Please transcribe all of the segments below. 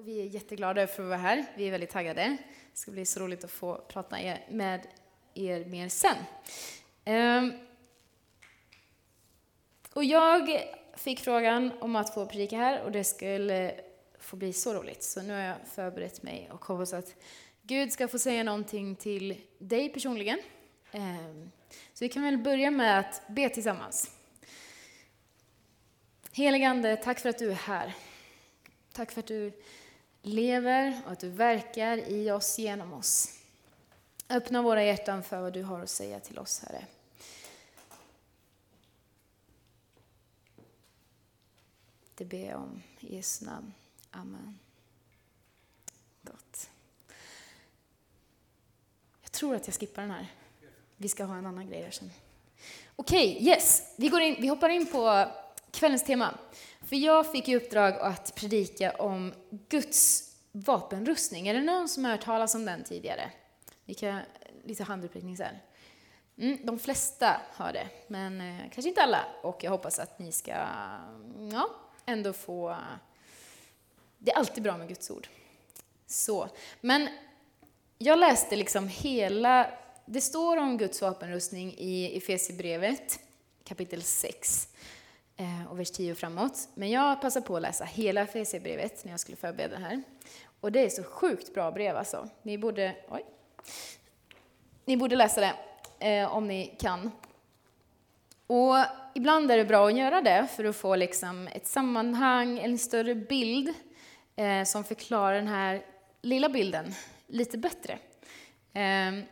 och vi är jätteglada för att vara här. Vi är väldigt taggade. Det ska bli så roligt att få prata med er mer sen. Ehm. Och jag fick frågan om att få predika här och det skulle få bli så roligt. Så nu har jag förberett mig och hoppas att Gud ska få säga någonting till dig personligen. Ehm. Så vi kan väl börja med att be tillsammans. Heligande, tack för att du är här. Tack för att du lever och att du verkar i oss, genom oss. Öppna våra hjärtan för vad du har att säga till oss, Herre. Det ber jag om i Jesu namn. Amen. Gott. Jag tror att jag skippar den här. Vi ska ha en annan grej här sen. Okej, okay, yes. Vi, går in, vi hoppar in på kvällens tema. För jag fick i uppdrag att predika om Guds vapenrustning. Är det någon som har hört talas om den tidigare? Vi kan, lite handuppräckning sen. Mm, de flesta har det, men eh, kanske inte alla. Och jag hoppas att ni ska mm, ja, ändå få... Det är alltid bra med Guds ord. Så, men jag läste liksom hela... Det står om Guds vapenrustning i Efesierbrevet kapitel 6 Eh, och vers 10 och framåt. Men jag passade på att läsa hela Efesierbrevet när jag skulle förbereda det här. Och det är så sjukt bra brev alltså. Ni borde, oj, ni borde läsa det eh, om ni kan. Och ibland är det bra att göra det för att få liksom ett sammanhang, en större bild eh, som förklarar den här lilla bilden lite bättre. Eh,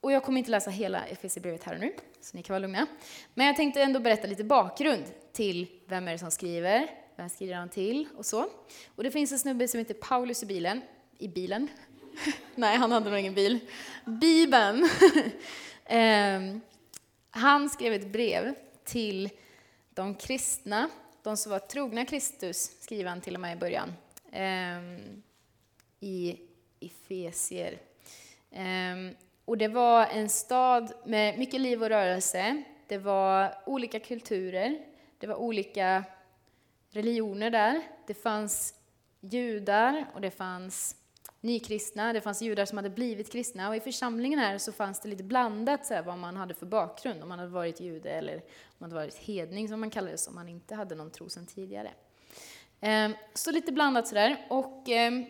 och jag kommer inte läsa hela Efesierbrevet här och nu, så ni kan vara lugna. Men jag tänkte ändå berätta lite bakgrund till vem är det som skriver, vem skriver han till och så. Och det finns en snubbe som heter Paulus i bilen, i bilen. Nej, han hade nog ingen bil. Bibeln. eh, han skrev ett brev till de kristna, de som var trogna Kristus, skriver han till och med i början, eh, i Efesier. Eh, och det var en stad med mycket liv och rörelse. Det var olika kulturer, det var olika religioner där. Det fanns judar och det fanns nykristna, det fanns judar som hade blivit kristna och i församlingen här så fanns det lite blandat så här, vad man hade för bakgrund, om man hade varit jude eller om man hade varit hedning som man kallades om man inte hade någon tro sedan tidigare. Ehm, så lite blandat sådär. Och ehm,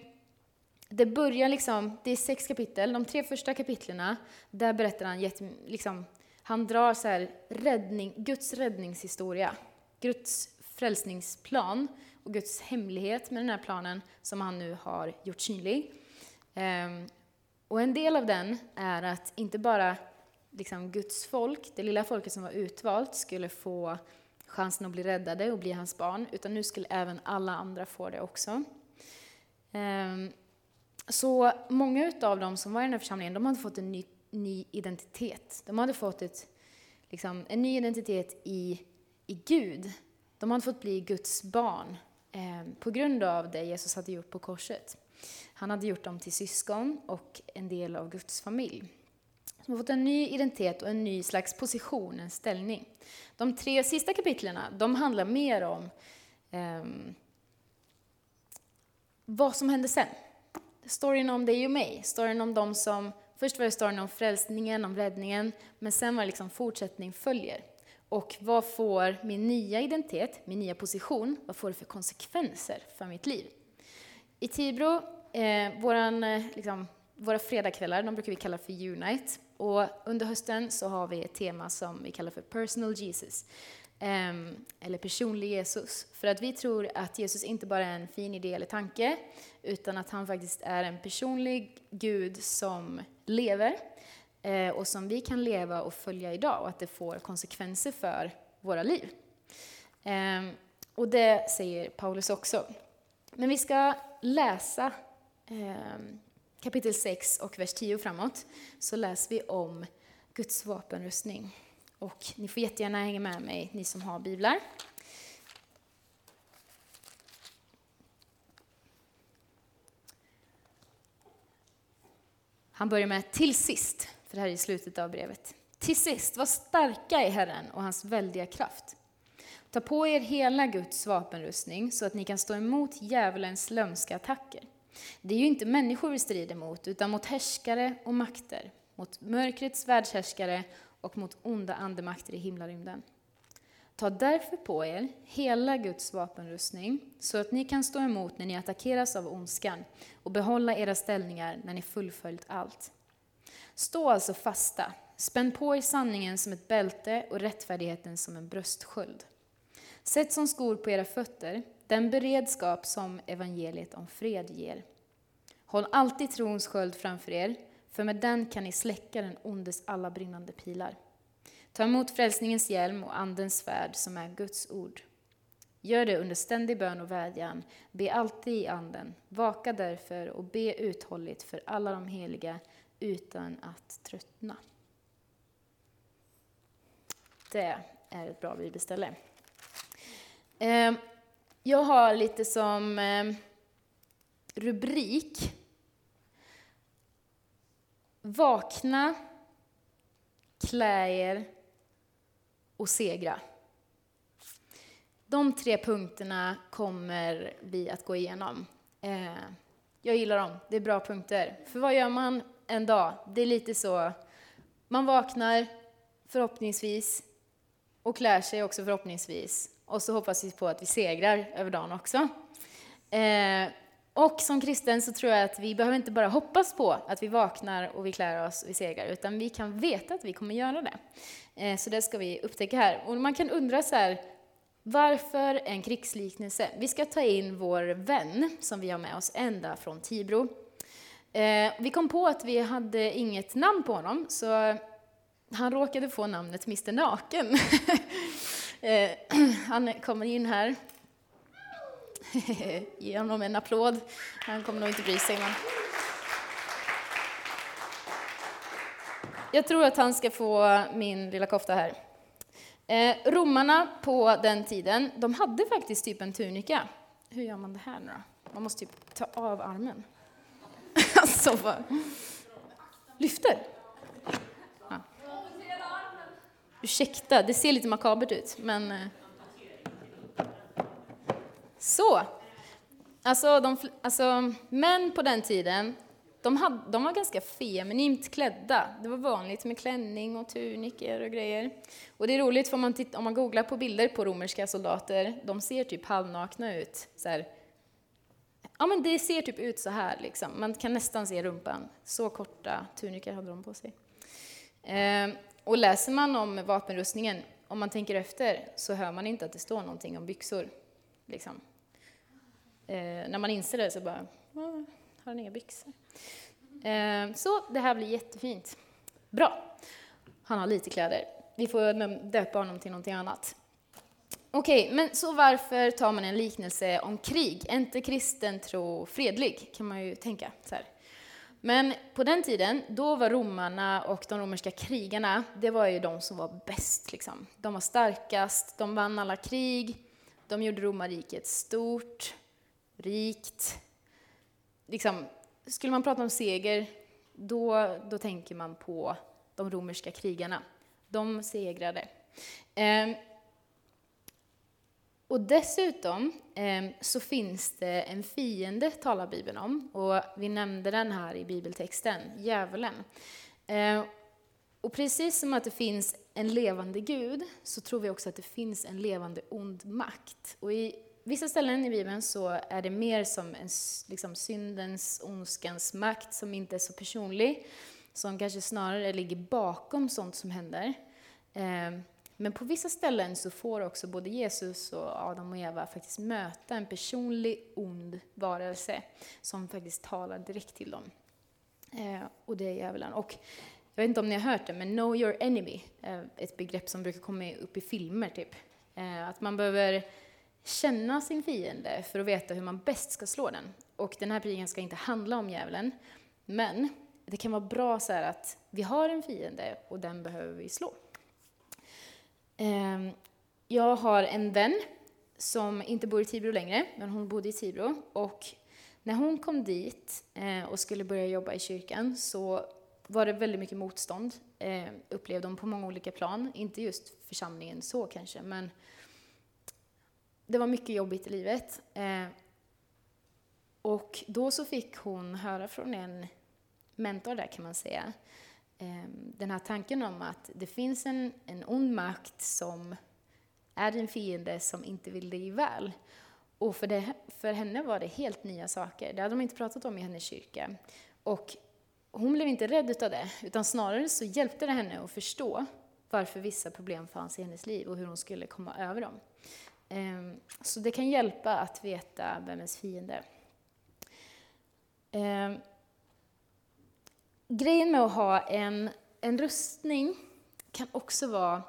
det börjar liksom, det är sex kapitel, de tre första kapitlerna, där berättar han liksom, han drar så här räddning, Guds räddningshistoria, Guds frälsningsplan och Guds hemlighet med den här planen som han nu har gjort synlig. Um, och en del av den är att inte bara liksom Guds folk, det lilla folket som var utvalt, skulle få chansen att bli räddade och bli hans barn, utan nu skulle även alla andra få det också. Um, så många av dem som var i den här församlingen, de hade fått en ny, ny identitet. De hade fått ett, liksom, en ny identitet i, i Gud. De hade fått bli Guds barn eh, på grund av det Jesus hade gjort på korset. Han hade gjort dem till syskon och en del av Guds familj. De har fått en ny identitet och en ny slags position, en ställning. De tre sista kapitlen de handlar mer om eh, vad som hände sen. Storyn om dig och mig, storyn om de som Först var det storyn om frälsningen, om räddningen, men sen var det liksom fortsättning följer. Och vad får min nya identitet, min nya position, vad får det för konsekvenser för mitt liv? I Tibro, eh, våran, eh, liksom, våra fredagskvällar, de brukar vi kalla för Unite. Och under hösten så har vi ett tema som vi kallar för Personal Jesus. Ehm, eller personlig Jesus. För att vi tror att Jesus inte bara är en fin idé eller tanke, utan att han faktiskt är en personlig Gud som lever eh, och som vi kan leva och följa idag och att det får konsekvenser för våra liv. Ehm, och det säger Paulus också. Men vi ska läsa ehm, kapitel 6 och vers 10 framåt, så läser vi om Guds vapenrustning. Och ni får jättegärna hänga med mig, ni som har biblar. Han börjar med till sist, för det här är slutet av brevet. Till sist, var starka i Herren och hans väldiga kraft. Ta på er hela Guds vapenrustning så att ni kan stå emot djävulens lömska attacker. Det är ju inte människor vi strider mot, utan mot härskare och makter, mot mörkrets världshärskare och mot onda andemakter i himlarymden. Ta därför på er hela Guds vapenrustning, så att ni kan stå emot när ni attackeras av ondskan och behålla era ställningar när ni fullföljt allt. Stå alltså fasta, spänn på er sanningen som ett bälte och rättfärdigheten som en bröstsköld. Sätt som skor på era fötter den beredskap som evangeliet om fred ger. Håll alltid trons sköld framför er, för med den kan ni släcka den ondes alla brinnande pilar. Ta emot frälsningens hjälm och Andens svärd som är Guds ord. Gör det under ständig bön och vädjan. Be alltid i Anden. Vaka därför och be uthålligt för alla de heliga utan att tröttna. Det är ett bra bibelställe. Ehm, jag har lite som ehm, rubrik Vakna, klä er och segra. De tre punkterna kommer vi att gå igenom. Eh, jag gillar dem, det är bra punkter. För vad gör man en dag? Det är lite så, man vaknar förhoppningsvis och klär sig också förhoppningsvis. Och så hoppas vi på att vi segrar över dagen också. Eh, och som kristen så tror jag att vi behöver inte bara hoppas på att vi vaknar och vi klär oss och vi segrar, utan vi kan veta att vi kommer göra det. Eh, så det ska vi upptäcka här. Och man kan undra så här, varför en krigsliknelse? Vi ska ta in vår vän som vi har med oss ända från Tibro. Eh, vi kom på att vi hade inget namn på honom, så han råkade få namnet Mr Naken. Eh, han kommer in här. Ge honom en applåd. Han kommer nog inte bry sig. Men... Jag tror att han ska få min lilla kofta här. Eh, romarna på den tiden, de hade faktiskt typ en tunika. Hur gör man det här nu då? Man måste typ ta av armen. alltså, vad? Lyfter? Ja. Ursäkta, det ser lite makabert ut, men... Eh- så. Alltså, de, alltså, män på den tiden, de, hade, de var ganska feminint klädda. Det var vanligt med klänning och tuniker och grejer. Och det är roligt, för om man, titt, om man googlar på bilder på romerska soldater, de ser typ halvnakna ut. Så här. Ja, men det ser typ ut så här, liksom. man kan nästan se rumpan. Så korta tuniker hade de på sig. Ehm, och läser man om vapenrustningen, om man tänker efter, så hör man inte att det står någonting om byxor. Liksom. Eh, när man inser det så bara, har han inga byxor? Eh, så det här blir jättefint. Bra. Han har lite kläder. Vi får döpa honom till någonting annat. Okej, okay, men så varför tar man en liknelse om krig? Är inte kristen tro fredlig? Kan man ju tänka. Så här. Men på den tiden, då var romarna och de romerska krigarna, det var ju de som var bäst. Liksom. De var starkast, de vann alla krig, de gjorde romarriket stort, rikt. Liksom, skulle man prata om seger, då, då tänker man på de romerska krigarna. De segrade. Eh, och dessutom eh, så finns det en fiende, talar Bibeln om, och vi nämnde den här i bibeltexten, djävulen. Eh, och precis som att det finns en levande Gud, så tror vi också att det finns en levande ond makt. Och i vissa ställen i Bibeln så är det mer som en liksom, syndens, ondskans makt som inte är så personlig, som kanske snarare ligger bakom sånt som händer. Eh, men på vissa ställen så får också både Jesus och Adam och Eva faktiskt möta en personlig ond varelse som faktiskt talar direkt till dem. Eh, och det är djävulen. Och jag vet inte om ni har hört det, men know your enemy är ett begrepp som brukar komma upp i filmer. typ. Eh, att man behöver känna sin fiende för att veta hur man bäst ska slå den. Och den här predikan ska inte handla om djävulen, men det kan vara bra så att vi har en fiende och den behöver vi slå. Ehm, jag har en vän som inte bor i Tibro längre, men hon bodde i Tibro. Och när hon kom dit eh, och skulle börja jobba i kyrkan så var det väldigt mycket motstånd, eh, upplevde hon på många olika plan. Inte just församlingen så kanske, men det var mycket jobbigt i livet. Eh, och då så fick hon höra från en mentor där kan man säga, eh, den här tanken om att det finns en, en ond makt som är din fiende som inte vill dig väl. Och för, det, för henne var det helt nya saker. Det hade de inte pratat om i hennes kyrka. Och hon blev inte rädd av det, utan snarare så hjälpte det henne att förstå varför vissa problem fanns i hennes liv och hur hon skulle komma över dem. Ehm, så det kan hjälpa att veta vem ens fiende är. Grejen med att ha en, en rustning kan också vara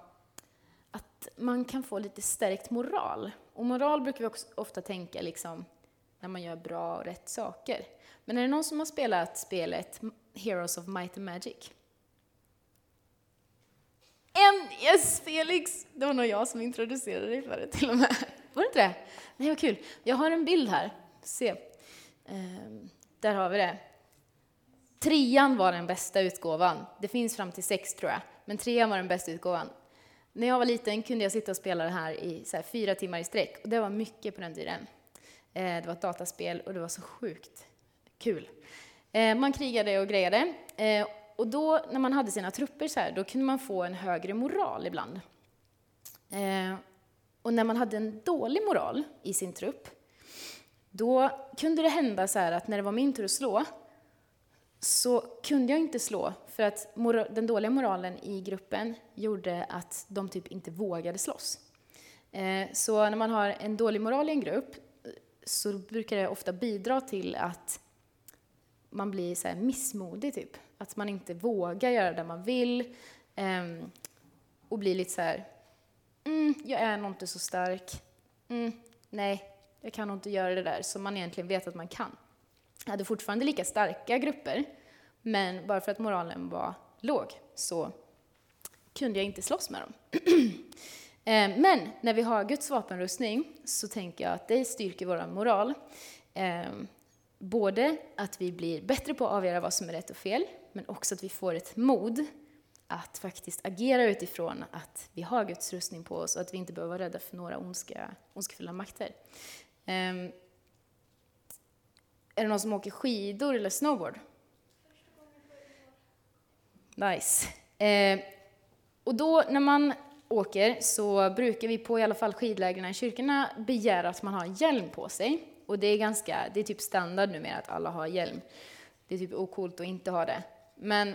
att man kan få lite stärkt moral. Och moral brukar vi också ofta tänka liksom när man gör bra och rätt saker. Men är det någon som har spelat spelet Heroes of Might and Magic? En! Yes, Felix! Det var nog jag som introducerade dig för det till och med. Var det inte det? Nej, vad kul. Jag har en bild här. Se. Ehm, där har vi det. Trean var den bästa utgåvan. Det finns fram till sex tror jag, men trean var den bästa utgåvan. När jag var liten kunde jag sitta och spela det här i så här, fyra timmar i sträck och det var mycket på den tiden. Eh, det var ett dataspel och det var så sjukt kul. Eh, man krigade och grejade eh, och då när man hade sina trupper så här, då kunde man få en högre moral ibland. Eh, och när man hade en dålig moral i sin trupp, då kunde det hända så här att när det var min tur att slå, så kunde jag inte slå för att den dåliga moralen i gruppen gjorde att de typ inte vågade slåss. Eh, så när man har en dålig moral i en grupp så brukar det ofta bidra till att man blir så missmodig, typ. Att man inte vågar göra det man vill um, och blir lite så här, mm, jag är nog inte så stark, mm, nej, jag kan nog inte göra det där som man egentligen vet att man kan. Jag hade fortfarande lika starka grupper, men bara för att moralen var låg så kunde jag inte slåss med dem. Ehm, men när vi har Guds vapenrustning så tänker jag att det styrker vår moral. Ehm, Både att vi blir bättre på att avgöra vad som är rätt och fel, men också att vi får ett mod att faktiskt agera utifrån att vi har Guds rustning på oss och att vi inte behöver vara rädda för några ondska, ondskefulla makter. Um, är det någon som åker skidor eller snowboard? Nice. Eh, och då när man åker så brukar vi på i alla fall skidlägren i kyrkorna begära att man har hjälm på sig. Och det är ganska, det är typ standard numera att alla har hjälm. Det är typ ocoolt att inte ha det. Men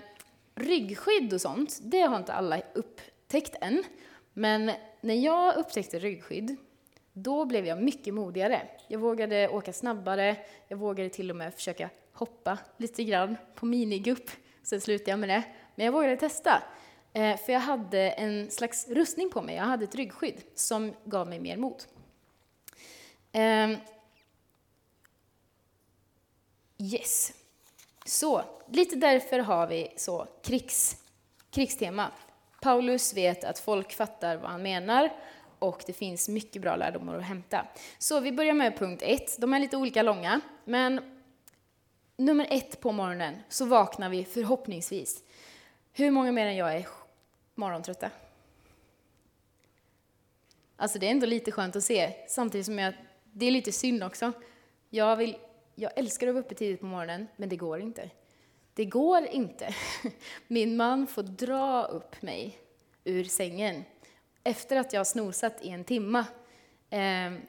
ryggskydd och sånt, det har inte alla upptäckt än. Men när jag upptäckte ryggskydd då blev jag mycket modigare. Jag vågade åka snabbare, jag vågade till och med försöka hoppa lite grann på minigupp. Sen slutade jag med det. Men jag vågade testa. Eh, för jag hade en slags rustning på mig, jag hade ett ryggskydd som gav mig mer mod. Ehm, Yes. Så, lite därför har vi så krigs, krigstema. Paulus vet att folk fattar vad han menar och det finns mycket bra lärdomar att hämta. Så vi börjar med punkt ett. De är lite olika långa, men nummer ett på morgonen så vaknar vi förhoppningsvis. Hur många mer än jag är morgontrötta? Alltså det är ändå lite skönt att se, samtidigt som jag, det är lite synd också. Jag, vill, jag älskar att vara uppe tidigt på morgonen, men det går inte. Det går inte. Min man får dra upp mig ur sängen efter att jag har snosat i en timma. Ehm,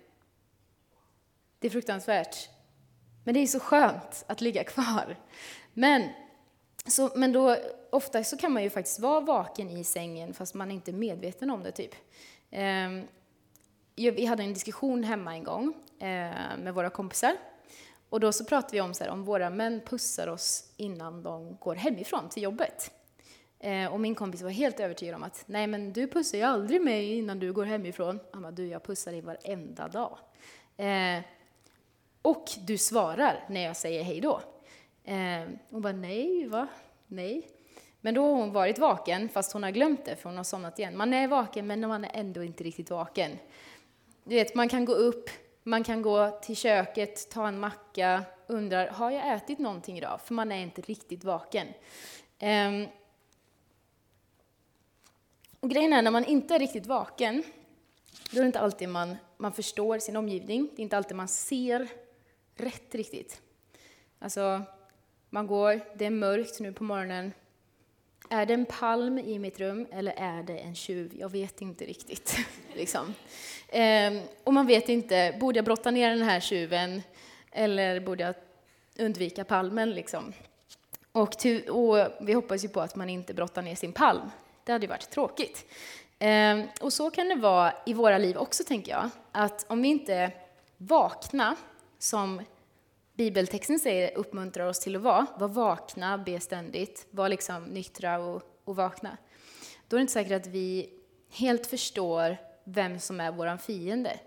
det är fruktansvärt. Men det är så skönt att ligga kvar. Men, så, men då, ofta så kan man ju faktiskt vara vaken i sängen fast man är inte är medveten om det. typ. Ehm, vi hade en diskussion hemma en gång eh, med våra kompisar. Och då så pratade vi om så här, om våra män pussar oss innan de går hemifrån till jobbet. Eh, och min kompis var helt övertygad om att nej men du pussar ju aldrig mig innan du går hemifrån. Han bara, du jag pussar dig varenda dag. Eh, och du svarar när jag säger hej då. Eh, hon bara, nej, va? Nej. Men då har hon varit vaken, fast hon har glömt det för hon har somnat igen. Man är vaken, men man är ändå inte riktigt vaken. Du vet, man kan gå upp, man kan gå till köket, ta en macka, undrar, har jag ätit någonting idag? För man är inte riktigt vaken. Um, och grejen är, när man inte är riktigt vaken, då är det inte alltid man, man förstår sin omgivning. Det är inte alltid man ser rätt riktigt. Alltså, man går, det är mörkt nu på morgonen. Är det en palm i mitt rum eller är det en tjuv? Jag vet inte riktigt. liksom. Ehm, och man vet inte, borde jag brotta ner den här tjuven eller borde jag undvika palmen? Liksom? Och, och, vi hoppas ju på att man inte brottar ner sin palm. Det hade ju varit tråkigt. Ehm, och så kan det vara i våra liv också, tänker jag. Att om vi inte vakna, som bibeltexten säger uppmuntrar oss till att vara, var vakna, be ständigt, var liksom nyktra och, och vakna. Då är det inte säkert att vi helt förstår vem som är vår fiende.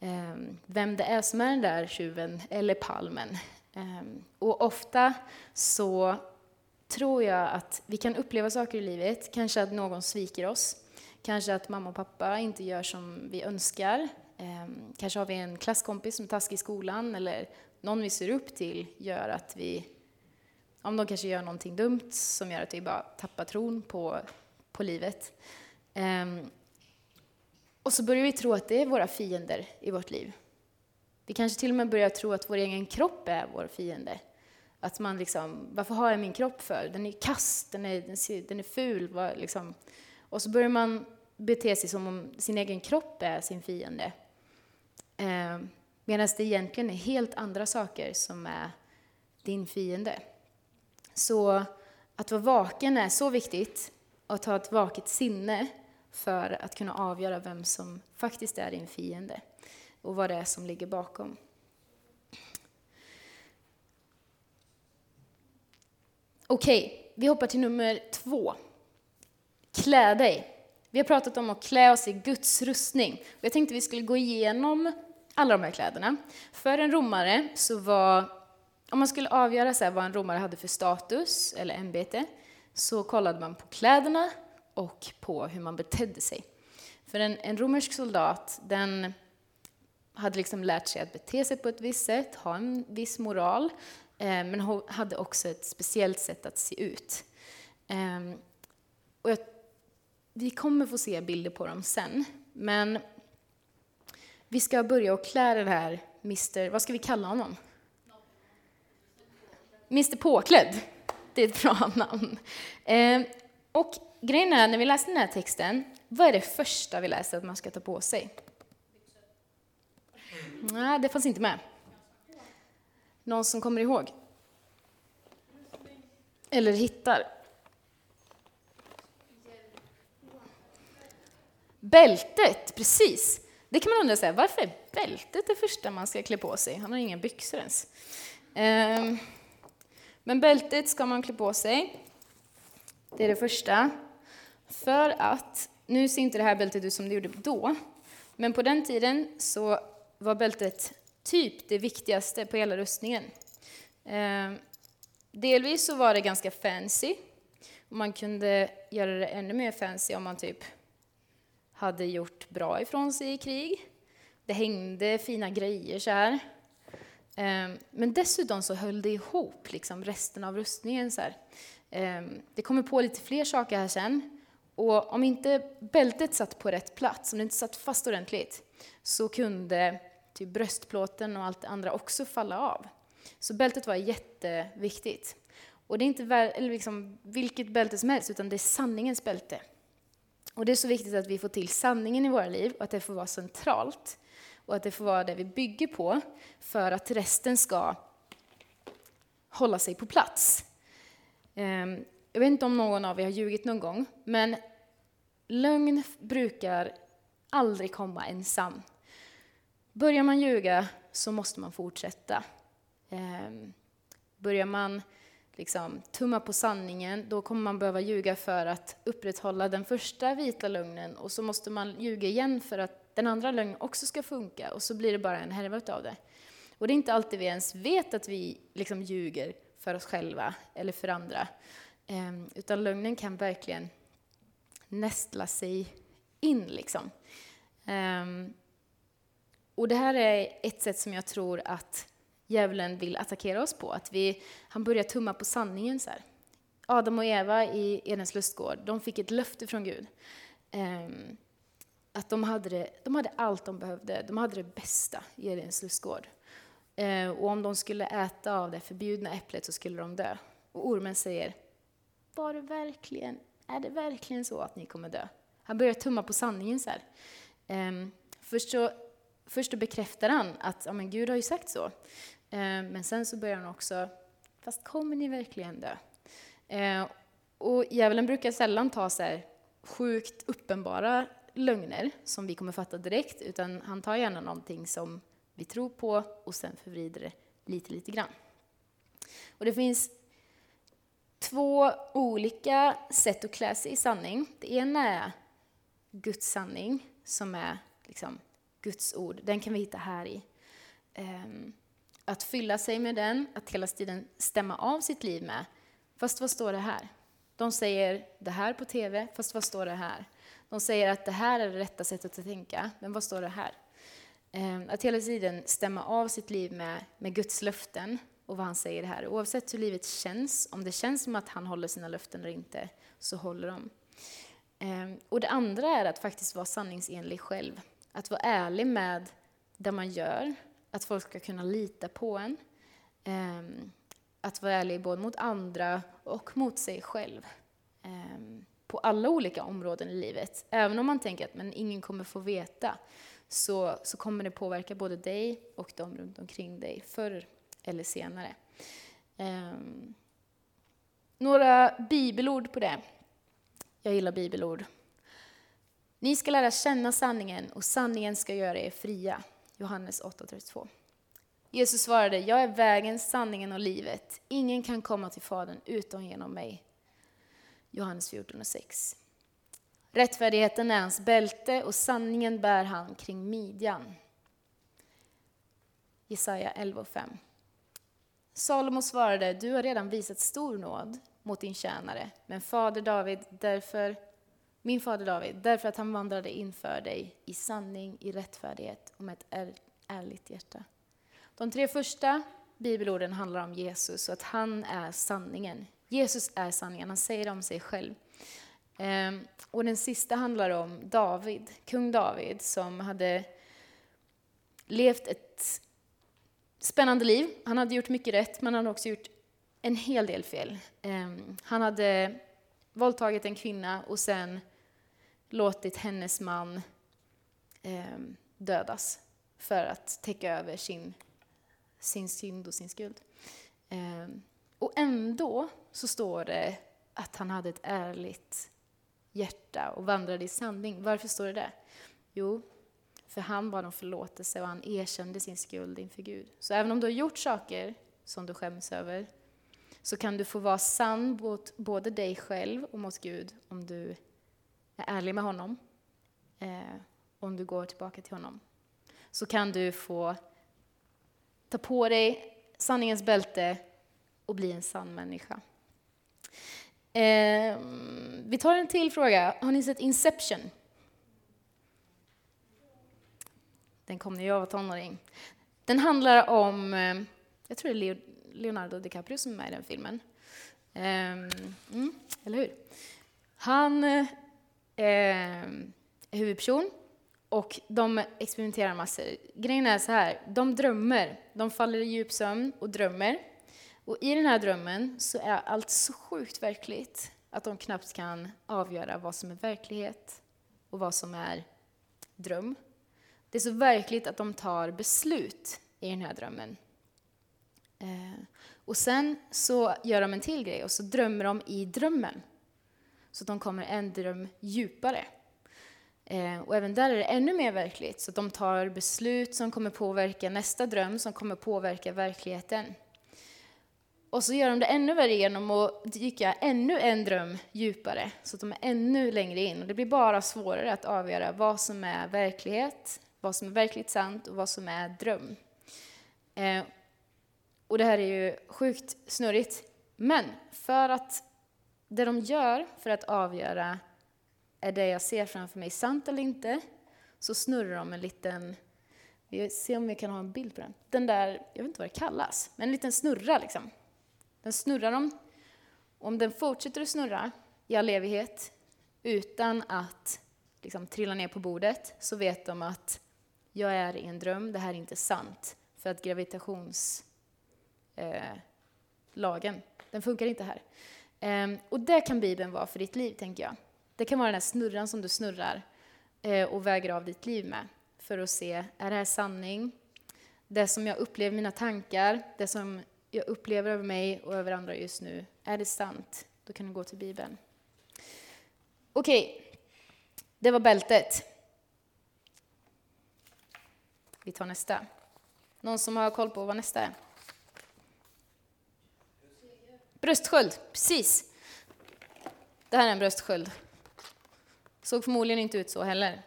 Ehm, vem det är som är den där tjuven eller palmen. Ehm, och ofta så tror jag att vi kan uppleva saker i livet, kanske att någon sviker oss, kanske att mamma och pappa inte gör som vi önskar, ehm, kanske har vi en klasskompis som är taskig i skolan eller någon vi ser upp till gör att vi, om de kanske gör någonting dumt som gör att vi bara tappar tron på, på livet. Och så börjar vi tro att det är våra fiender i vårt liv. Vi kanske till och med börjar tro att vår egen kropp är vår fiende. Att man liksom, varför har jag min kropp för? Den är kass, den är, den är ful. Var, liksom. Och så börjar man bete sig som om sin egen kropp är sin fiende. Eh, Medan det egentligen är helt andra saker som är din fiende. Så att vara vaken är så viktigt och att ha ett vaket sinne för att kunna avgöra vem som faktiskt är din fiende och vad det är som ligger bakom. Okej, okay, vi hoppar till nummer två. Klä dig. Vi har pratat om att klä oss i Guds rustning. Jag tänkte vi skulle gå igenom alla de här kläderna. För en romare så var, om man skulle avgöra så vad en romare hade för status eller ämbete, så kollade man på kläderna och på hur man betedde sig. För en, en romersk soldat, den hade liksom lärt sig att bete sig på ett visst sätt, ha en viss moral, eh, men hade också ett speciellt sätt att se ut. Eh, och jag, vi kommer få se bilder på dem sen, men vi ska börja och klä den här Mr, vad ska vi kalla honom? Mr Påklädd. Det är ett bra namn. Eh, och grejen är, när vi läser den här texten, vad är det första vi läser att man ska ta på sig? Nej, det fanns inte med. Någon som kommer ihåg? Eller hittar? Bältet, precis. Det kan man undra, sig, varför är bältet det första man ska klä på sig? Han har inga byxor ens. Ehm, men bältet ska man klä på sig. Det är det första. För att, nu ser inte det här bältet ut som det gjorde då, men på den tiden så var bältet typ det viktigaste på hela rustningen. Ehm, delvis så var det ganska fancy, och man kunde göra det ännu mer fancy om man typ hade gjort bra ifrån sig i krig. Det hängde fina grejer så här. Ehm, men dessutom så höll det ihop liksom resten av rustningen. Så här. Ehm, det kommer på lite fler saker här sen. Och om inte bältet satt på rätt plats, om det inte satt fast ordentligt, så kunde typ bröstplåten och allt det andra också falla av. Så bältet var jätteviktigt. Och det är inte liksom vilket bälte som helst, utan det är sanningens bälte. Och det är så viktigt att vi får till sanningen i våra liv och att det får vara centralt och att det får vara det vi bygger på för att resten ska hålla sig på plats. Ehm, jag vet inte om någon av er har ljugit någon gång, men lögn brukar aldrig komma ensam. Börjar man ljuga så måste man fortsätta. Ehm, börjar man liksom, tumma på sanningen, då kommer man behöva ljuga för att upprätthålla den första vita lögnen och så måste man ljuga igen för att den andra lögnen också ska funka och så blir det bara en härva av det. Och det är inte alltid vi ens vet att vi liksom ljuger för oss själva eller för andra. Ehm, utan lögnen kan verkligen nästla sig in. Liksom. Ehm, och det här är ett sätt som jag tror att djävulen vill attackera oss på. Att vi, han börjar tumma på sanningen. Så här. Adam och Eva i Edens lustgård, de fick ett löfte från Gud. Ehm, att de hade, det, de hade allt de behövde, de hade det bästa i Edens lustgård. Eh, och om de skulle äta av det förbjudna äpplet så skulle de dö. Och ormen säger, var det verkligen, är det verkligen så att ni kommer dö? Han börjar tumma på sanningen så här. Ehm, först, så, först så bekräftar han att ja, men Gud har ju sagt så. Ehm, men sen så börjar han också, fast kommer ni verkligen dö? Ehm, och djävulen brukar sällan ta så här sjukt uppenbara lögner som vi kommer fatta direkt, utan han tar gärna någonting som vi tror på och sen förvrider det lite, lite grann. Och det finns två olika sätt att klä sig i sanning. Det ena är Guds sanning, som är liksom Guds ord. Den kan vi hitta här i. Ehm, att fylla sig med den, att hela tiden stämma av sitt liv med. Fast vad står det här? De säger det här på TV, fast vad står det här? De säger att det här är det rätta sättet att tänka, men vad står det här? Ehm, att hela tiden stämma av sitt liv med, med Guds löften och vad han säger här. Oavsett hur livet känns, om det känns som att han håller sina löften eller inte, så håller de. Ehm, och det andra är att faktiskt vara sanningsenlig själv. Att vara ärlig med det man gör, att folk ska kunna lita på en. Ehm, att vara ärlig både mot andra och mot sig själv. På alla olika områden i livet. Även om man tänker att men ingen kommer få veta, så, så kommer det påverka både dig och de runt omkring dig förr eller senare. Ehm, några bibelord på det. Jag gillar bibelord. Ni ska lära känna sanningen och sanningen ska göra er fria. Johannes 8.32. Jesus svarade, jag är vägen, sanningen och livet. Ingen kan komma till Fadern utom genom mig. Johannes 14.6. Rättfärdigheten är hans bälte och sanningen bär han kring midjan. Jesaja 11.5. Salomo svarade, du har redan visat stor nåd mot din tjänare, men fader David, därför, min fader David, därför att han vandrade inför dig i sanning, i rättfärdighet och med ett ärligt hjärta. De tre första bibelorden handlar om Jesus och att han är sanningen. Jesus är sanningen, han säger det om sig själv. Ehm, och den sista handlar om David, kung David, som hade levt ett spännande liv. Han hade gjort mycket rätt, men han hade också gjort en hel del fel. Ehm, han hade våldtagit en kvinna och sen låtit hennes man ehm, dödas för att täcka över sin, sin synd och sin skuld. Och ändå så står det att han hade ett ärligt hjärta och vandrade i sanning. Varför står det där? Jo, för han bad om förlåtelse och han erkände sin skuld inför Gud. Så även om du har gjort saker som du skäms över, så kan du få vara sann mot både dig själv och mot Gud om du är ärlig med honom, eh, om du går tillbaka till honom. Så kan du få ta på dig sanningens bälte och bli en sann människa. Eh, vi tar en till fråga. Har ni sett Inception? Den kom när jag var tonåring. Den handlar om, ehm, jag tror det är Leonardo DiCaprio som är med i den filmen. Ehm, mm, eller hur? Han eh, är huvudperson och de experimenterar massor. Grejen är så här, de drömmer. De faller i djup sömn och drömmer. Och i den här drömmen så är allt så sjukt verkligt att de knappt kan avgöra vad som är verklighet och vad som är dröm. Det är så verkligt att de tar beslut i den här drömmen. Eh, och sen så gör de en till grej och så drömmer de i drömmen. Så att de kommer en dröm djupare. Eh, och även där är det ännu mer verkligt, så att de tar beslut som kommer påverka nästa dröm, som kommer påverka verkligheten. Och så gör de det ännu värre genom att dyka ännu en dröm djupare, så att de är ännu längre in. Och det blir bara svårare att avgöra vad som är verklighet, vad som är verkligt sant och vad som är dröm. Eh, och det här är ju sjukt snurrigt. Men för att det de gör för att avgöra är det jag ser framför mig sant eller inte, så snurrar de en liten, vi ser om vi kan ha en bild på den. Den där, jag vet inte vad det kallas, men en liten snurra liksom. Den snurrar om, Om den fortsätter att snurra i all evighet utan att liksom, trilla ner på bordet så vet de att jag är i en dröm, det här är inte sant. För att gravitationslagen, eh, den funkar inte här. Eh, och det kan Bibeln vara för ditt liv, tänker jag. Det kan vara den här snurran som du snurrar eh, och väger av ditt liv med. För att se, är det här sanning? Det som jag upplever, mina tankar, det som jag upplever över mig och över andra just nu, är det sant? Då kan du gå till Bibeln. Okej, okay. det var bältet. Vi tar nästa. Någon som har koll på vad nästa är? Bröstsköld, precis. Det här är en bröstsköld. Såg förmodligen inte ut så heller.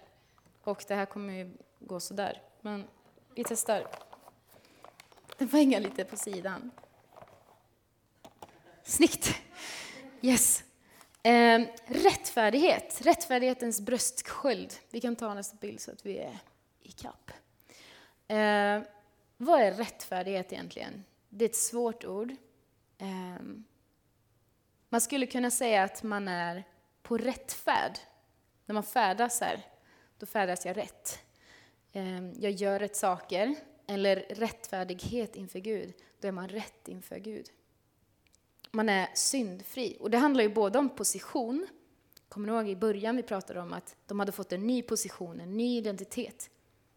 Och det här kommer ju gå sådär. Men vi testar. Den får hänga lite på sidan. Snyggt! Yes. Eh, rättfärdighet, rättfärdighetens bröstsköld. Vi kan ta nästa bild så att vi är i kapp. Eh, vad är rättfärdighet egentligen? Det är ett svårt ord. Eh, man skulle kunna säga att man är på rätt färd. När man färdas här, då färdas jag rätt. Ehm, jag gör rätt saker, eller rättfärdighet inför Gud, då är man rätt inför Gud. Man är syndfri. Och det handlar ju både om position, kommer ni ihåg i början vi pratade om att de hade fått en ny position, en ny identitet.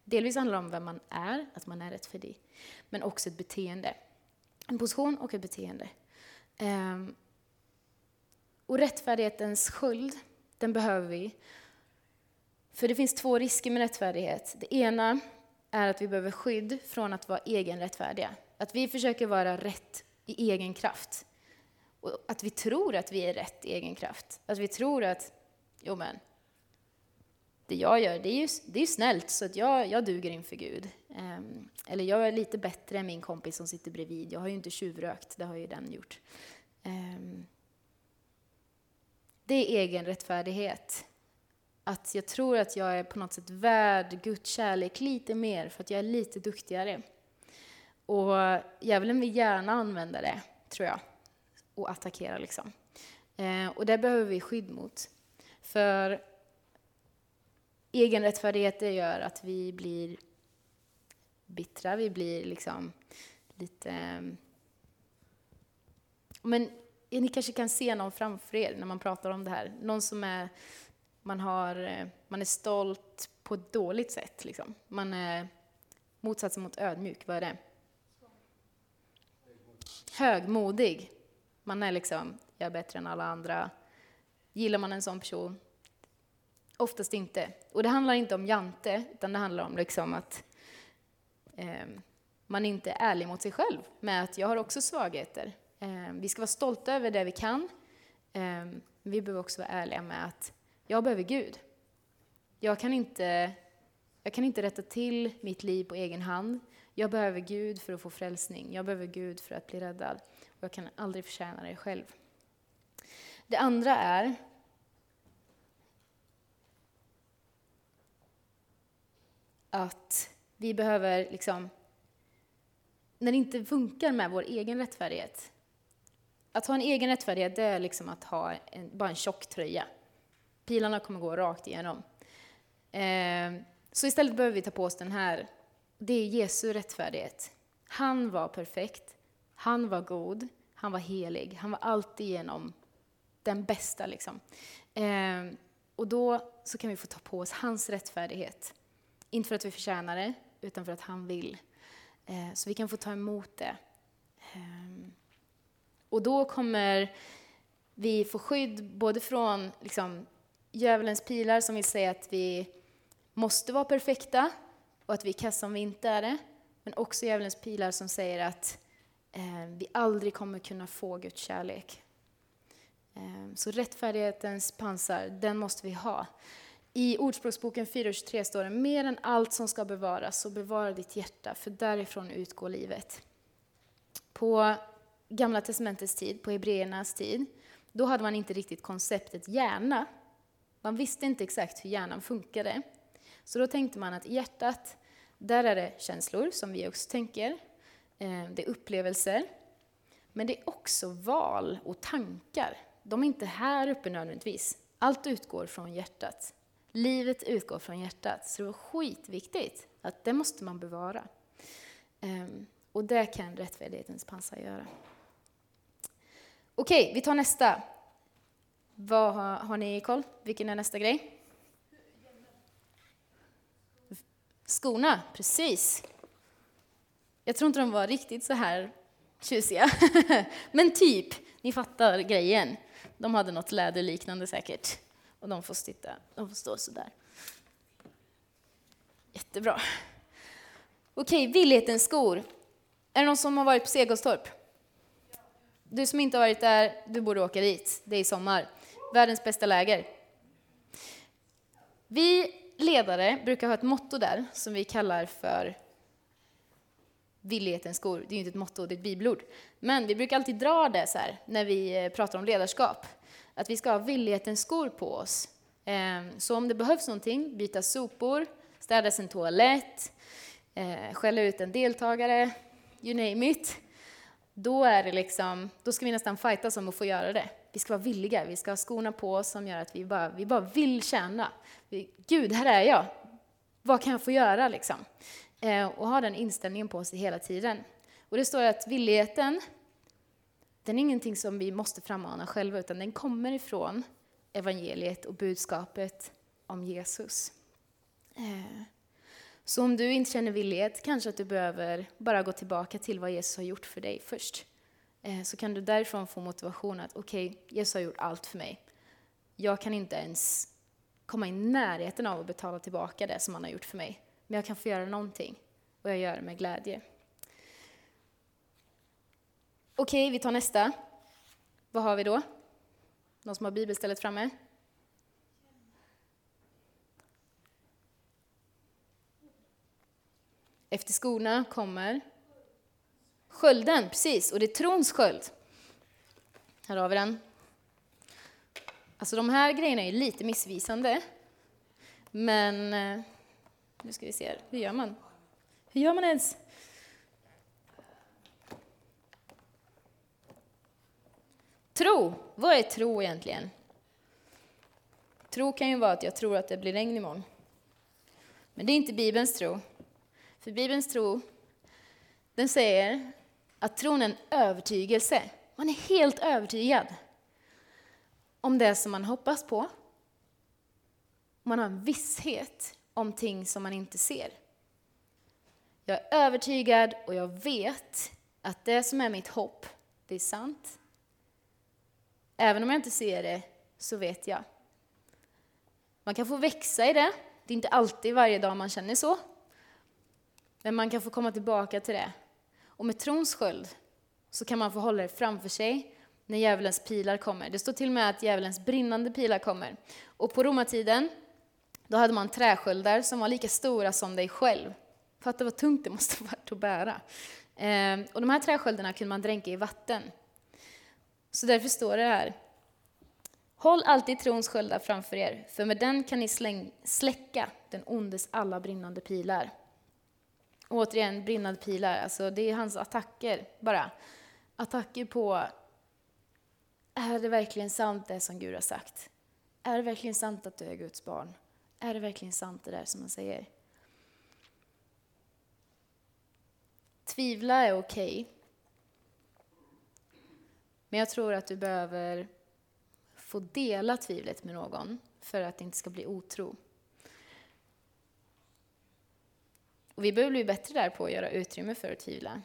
Delvis handlar det om vem man är, att man är rättfärdig, men också ett beteende. En position och ett beteende. Ehm, och rättfärdighetens sköld, den behöver vi. För det finns två risker med rättfärdighet. Det ena är att vi behöver skydd från att vara egenrättfärdiga. Att vi försöker vara rätt i egen kraft. Och att vi tror att vi är rätt i egen kraft. Att vi tror att, jo men, det jag gör, det är ju, det är ju snällt, så att jag, jag duger inför Gud. Um, eller jag är lite bättre än min kompis som sitter bredvid. Jag har ju inte tjuvrökt, det har ju den gjort. Um, det är egen rättfärdighet. Att jag tror att jag är på något sätt värd Guds kärlek lite mer för att jag är lite duktigare. Och djävulen vill gärna använda det, tror jag, och attackera liksom. Eh, och det behöver vi skydd mot. För egenrättfärdighet gör att vi blir bittra, vi blir liksom lite... Men ni kanske kan se någon framför er när man pratar om det här. Någon som är, man, har, eh, man är stolt på ett dåligt sätt. Liksom. Man är motsatsen mot ödmjuk, vad är det? Högmodig. Man är liksom, jag är bättre än alla andra. Gillar man en sån person, Oftast inte. Och det handlar inte om jante, utan det handlar om liksom att eh, man inte är ärlig mot sig själv med att jag har också svagheter. Eh, vi ska vara stolta över det vi kan. Eh, vi behöver också vara ärliga med att jag behöver Gud. Jag kan, inte, jag kan inte rätta till mitt liv på egen hand. Jag behöver Gud för att få frälsning. Jag behöver Gud för att bli räddad. Och jag kan aldrig förtjäna det själv. Det andra är att vi behöver, liksom, när det inte funkar med vår egen rättfärdighet, att ha en egen rättfärdighet det är liksom att ha en, bara en tjock tröja. Pilarna kommer gå rakt igenom. Eh, så istället behöver vi ta på oss den här. Det är Jesu rättfärdighet. Han var perfekt, han var god, han var helig, han var alltid igenom den bästa. Liksom. Eh, och då så kan vi få ta på oss hans rättfärdighet. Inte för att vi förtjänar det, utan för att han vill. Eh, så vi kan få ta emot det. Ehm, och då kommer vi få skydd både från liksom, djävulens pilar som vill säga att vi måste vara perfekta och att vi är kassa om vi inte är det. Men också djävulens pilar som säger att eh, vi aldrig kommer kunna få Guds kärlek. Eh, så rättfärdighetens pansar, den måste vi ha. I Ordspråksboken 4.23 står det, mer än allt som ska bevaras, så bevara ditt hjärta, för därifrån utgår livet. På Gamla Testamentets tid, på Hebreernas tid, då hade man inte riktigt konceptet hjärna. Man visste inte exakt hur hjärnan funkade. Så då tänkte man att i hjärtat, där är det känslor, som vi också tänker. Eh, det är upplevelser. Men det är också val och tankar. De är inte här uppe nödvändigtvis. Allt utgår från hjärtat. Livet utgår från hjärtat, så det var skitviktigt att det måste man bevara. Ehm, och det kan rättfärdighetens pansar göra. Okej, vi tar nästa. Vad har, har ni koll? Vilken är nästa grej? Skorna, precis. Jag tror inte de var riktigt så här tjusiga. Men typ, ni fattar grejen. De hade något läderliknande säkert. Och de får, sitta, de får stå så där. Jättebra. Okej, Villighetens skor. Är det någon som har varit på Segelstorp? Du som inte har varit där, du borde åka dit. Det är sommar. Världens bästa läger. Vi ledare brukar ha ett motto där som vi kallar för villighetens skor. Det är ju inte ett motto, det är ett bibelord. Men vi brukar alltid dra det så här när vi eh, pratar om ledarskap. Att vi ska ha villighetens skor på oss. Ehm, så om det behövs någonting, byta sopor, städa sin toalett, eh, skälla ut en deltagare, you name it. Då, är det liksom, då ska vi nästan fightas om att få göra det. Vi ska vara villiga, vi ska ha skorna på oss som gör att vi bara, vi bara vill tjäna. Vi, Gud, här är jag. Vad kan jag få göra liksom? Eh, och ha den inställningen på sig hela tiden. Och det står att villigheten, den är ingenting som vi måste frammana själva, utan den kommer ifrån evangeliet och budskapet om Jesus. Eh, så om du inte känner villighet, kanske att du behöver bara gå tillbaka till vad Jesus har gjort för dig först. Eh, så kan du därifrån få motivation att okej, okay, Jesus har gjort allt för mig. Jag kan inte ens komma i närheten av att betala tillbaka det som han har gjort för mig. Men jag kan få göra någonting och jag gör det med glädje. Okej, vi tar nästa. Vad har vi då? Någon som har bibelstället framme? Efter skorna kommer skölden, precis, och det är trons sköld. Här har vi den. Alltså de här grejerna är lite missvisande, men eh, nu ska vi se, hur gör man? Hur gör man ens? Tro, vad är tro egentligen? Tro kan ju vara att jag tror att det blir regn imorgon. Men det är inte Bibelns tro. För Bibelns tro, den säger att tron är en övertygelse. Man är helt övertygad om det som man hoppas på. Man har en visshet om ting som man inte ser. Jag är övertygad och jag vet att det som är mitt hopp, det är sant. Även om jag inte ser det, så vet jag. Man kan få växa i det. Det är inte alltid varje dag man känner så. Men man kan få komma tillbaka till det. Och med trons sköld så kan man få hålla det framför sig när djävulens pilar kommer. Det står till och med att djävulens brinnande pilar kommer. Och på romartiden, då hade man träsköldar som var lika stora som dig själv. Fatta vad tungt det måste ha varit att bära. Ehm, och de här träsköldarna kunde man dränka i vatten. Så därför står det här. Håll alltid trons sköldar framför er, för med den kan ni släng, släcka den ondes alla brinnande pilar. Och återigen, brinnande pilar, alltså det är hans attacker bara. Attacker på, är det verkligen sant det som Gud har sagt? Är det verkligen sant att du är Guds barn? Är det verkligen sant det där som han säger? Tvivla är okej. Okay. Men jag tror att du behöver få dela tvivlet med någon för att det inte ska bli otro. Och vi behöver bli bättre där på att göra utrymme för att tvivla.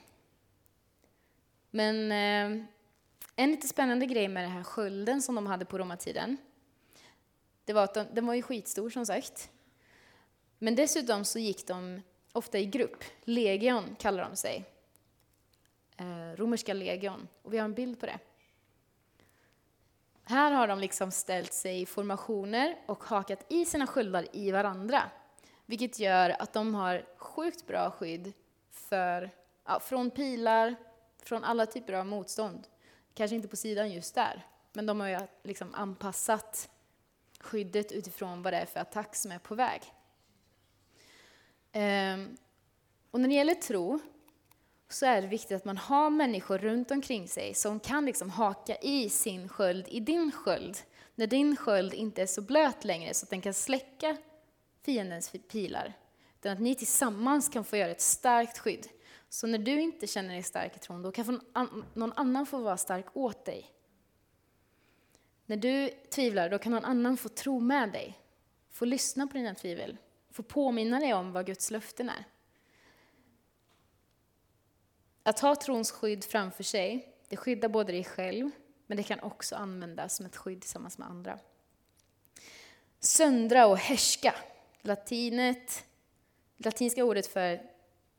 Men eh, en lite spännande grej med den här skölden som de hade på romartiden, det var att de, den var ju skitstor som sagt. Men dessutom så gick de ofta i grupp. Legion kallar de sig. Eh, romerska legion. Och vi har en bild på det. Här har de liksom ställt sig i formationer och hakat i sina sköldar i varandra. Vilket gör att de har sjukt bra skydd för, ja, från pilar, från alla typer av motstånd. Kanske inte på sidan just där, men de har ju liksom anpassat skyddet utifrån vad det är för attack som är på väg. Ehm, och när det gäller tro så är det viktigt att man har människor runt omkring sig som kan liksom haka i sin sköld, i din sköld, när din sköld inte är så blöt längre så att den kan släcka fiendens pilar. Utan att ni tillsammans kan få göra ett starkt skydd Så när du inte känner dig stark i tron, då kan någon annan få vara stark åt dig. När du tvivlar, då kan någon annan få tro med dig, få lyssna på dina tvivel, få påminna dig om vad Guds löften är. Att ha trons skydd framför sig, det skyddar både dig själv, men det kan också användas som ett skydd tillsammans med andra. Söndra och härska. Latinet, latinska ordet för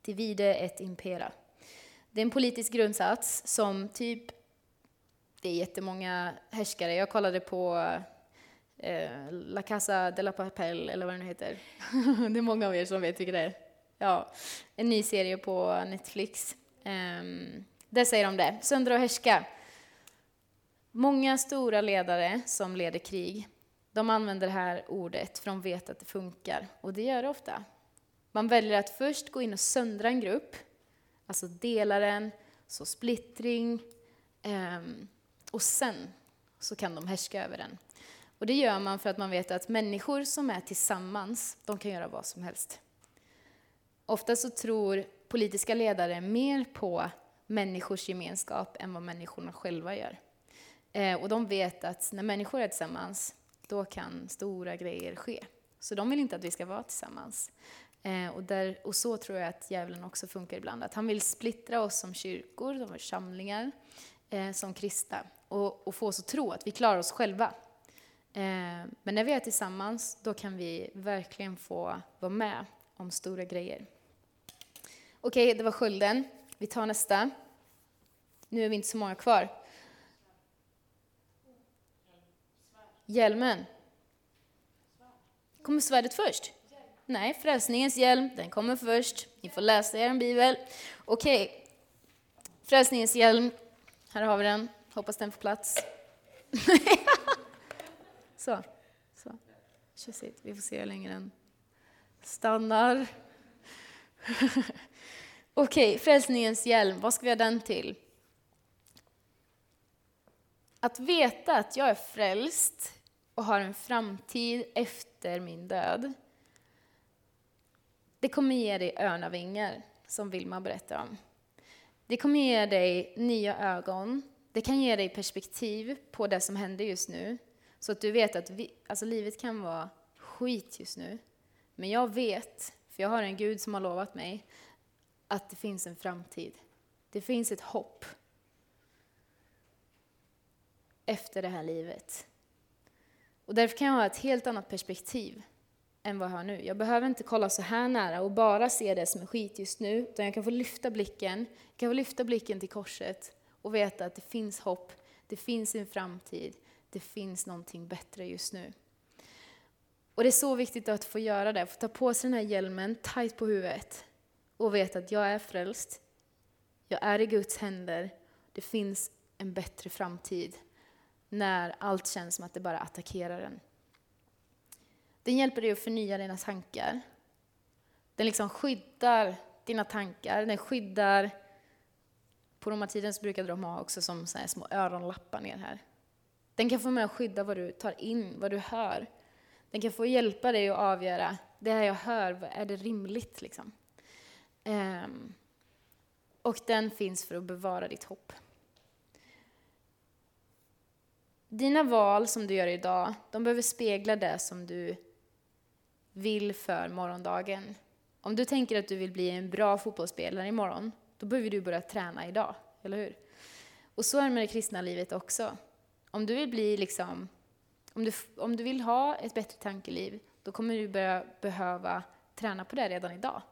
divide et impera. Det är en politisk grundsats som typ, det är jättemånga härskare. Jag kollade på eh, La Casa de la Papel, eller vad den nu heter. det är många av er som vet vilka det är. Ja, en ny serie på Netflix. Um, där säger de det, söndra och härska. Många stora ledare som leder krig, de använder det här ordet för de vet att det funkar. Och det gör det ofta. Man väljer att först gå in och söndra en grupp, alltså dela den, så splittring, ehm, och sen så kan de härska över den. Och det gör man för att man vet att människor som är tillsammans, de kan göra vad som helst. Ofta så tror politiska ledare mer på människors gemenskap än vad människorna själva gör. Eh, och de vet att när människor är tillsammans, då kan stora grejer ske. Så de vill inte att vi ska vara tillsammans. Eh, och, där, och så tror jag att djävulen också funkar ibland, att han vill splittra oss som kyrkor, som församlingar, eh, som kristna och, och få oss att tro att vi klarar oss själva. Eh, men när vi är tillsammans, då kan vi verkligen få vara med om stora grejer. Okej, okay, det var skölden. Vi tar nästa. Nu är vi inte så många kvar. Hjälmen. Kommer svärdet först? Nej, frälsningens hjälm, den kommer först. Ni får läsa er bibel. Okej, okay. frälsningens hjälm. Här har vi den. Hoppas den får plats. så, så. Tjusigt. Vi får se hur länge den stannar. Okej, okay, frälsningens hjälm, vad ska vi ha den till? Att veta att jag är frälst och har en framtid efter min död, det kommer ge dig örnavingar, som Vilma berättar om. Det kommer ge dig nya ögon, det kan ge dig perspektiv på det som händer just nu, så att du vet att vi, alltså livet kan vara skit just nu, men jag vet, för jag har en Gud som har lovat mig, att det finns en framtid. Det finns ett hopp efter det här livet. Och därför kan jag ha ett helt annat perspektiv än vad jag har nu. Jag behöver inte kolla så här nära och bara se det som är skit just nu, utan jag kan få lyfta blicken, jag kan få lyfta blicken till korset och veta att det finns hopp, det finns en framtid, det finns någonting bättre just nu. Och det är så viktigt att få göra det, få ta på sig den här hjälmen tight på huvudet och veta att jag är frälst, jag är i Guds händer, det finns en bättre framtid när allt känns som att det bara attackerar en. Den hjälper dig att förnya dina tankar. Den liksom skyddar dina tankar, den skyddar på romartiden så brukade de ha också som så små öronlappar ner här. Den kan få med att skydda vad du tar in, vad du hör. Den kan få hjälpa dig att avgöra, det här jag hör, är det rimligt? Liksom? Um, och den finns för att bevara ditt hopp. Dina val som du gör idag, de behöver spegla det som du vill för morgondagen. Om du tänker att du vill bli en bra fotbollsspelare imorgon, då behöver du börja träna idag, eller hur? Och så är det med det kristna livet också. Om du vill bli liksom, om du, om du vill ha ett bättre tankeliv, då kommer du börja behöva träna på det redan idag.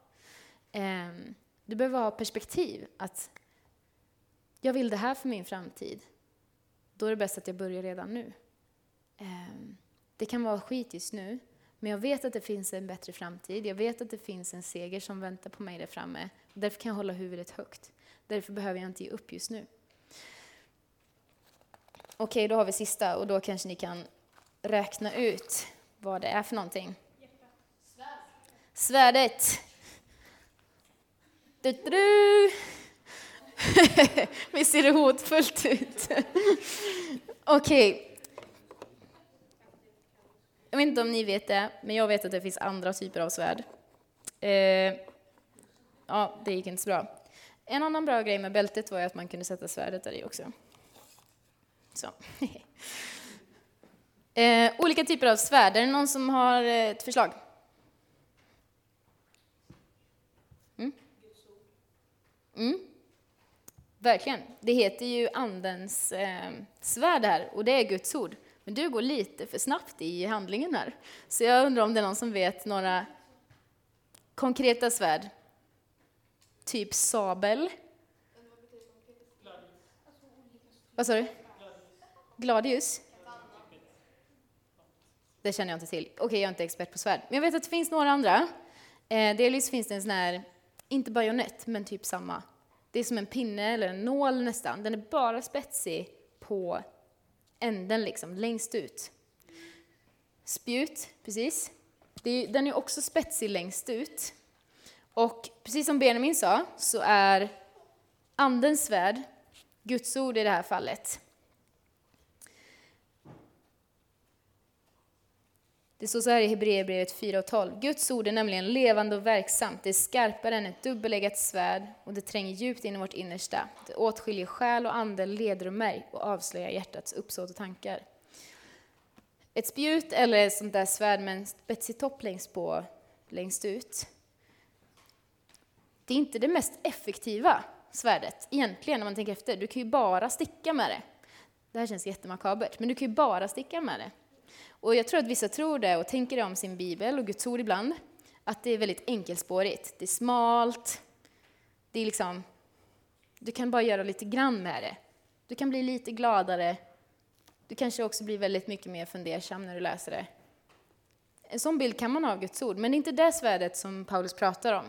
Um, du behöver ha perspektiv, att jag vill det här för min framtid då är det bäst att jag börjar redan nu. Ehm, det kan vara skit just nu, men jag vet att det finns en bättre framtid. Jag vet att det finns en seger som väntar på mig där framme. Därför kan jag hålla huvudet högt. Därför behöver jag inte ge upp just nu. Okej, då har vi sista och då kanske ni kan räkna ut vad det är för någonting. Svärdet. Du, du, du. Visst ser det hotfullt ut? Okej. Okay. Jag vet inte om ni vet det, men jag vet att det finns andra typer av svärd. Eh, ja, det gick inte så bra. En annan bra grej med bältet var ju att man kunde sätta svärdet där i också. Så. eh, olika typer av svärd. Är det någon som har eh, ett förslag? Mm? Mm. Verkligen. Det heter ju Andens eh, svärd här, och det är Guds ord. Men du går lite för snabbt i handlingen här. Så jag undrar om det är någon som vet några konkreta svärd? Typ sabel? Vad sa du? Gladius? Det känner jag inte till. Okej, okay, jag är inte expert på svärd. Men jag vet att det finns några andra. Eh, delvis finns det en sån här, inte bajonett, men typ samma. Det är som en pinne eller en nål nästan. Den är bara spetsig på änden liksom, längst ut. Spjut, precis. Är, den är också spetsig längst ut. Och precis som Benjamin sa, så är Andens svärd Guds ord i det här fallet. Det står så här i Hebreerbrevet 4 och 12. Guds ord är nämligen levande och verksamt. Det är skarpare än ett dubbeleggat svärd och det tränger djupt in i vårt innersta. Det åtskiljer själ och ande, leder och märg och avslöjar hjärtats uppsåt och tankar. Ett spjut eller ett sånt där svärd med en spetsig topp längst på, längst ut. Det är inte det mest effektiva svärdet egentligen när man tänker efter. Du kan ju bara sticka med det. Det här känns jättemakabert, men du kan ju bara sticka med det. Och jag tror att vissa tror det och tänker det om sin bibel och Guds ord ibland, att det är väldigt enkelspårigt. Det är smalt, det är liksom, du kan bara göra lite grann med det. Du kan bli lite gladare, du kanske också blir väldigt mycket mer fundersam när du läser det. En sån bild kan man ha av Guds ord, men det är inte det svärdet som Paulus pratar om.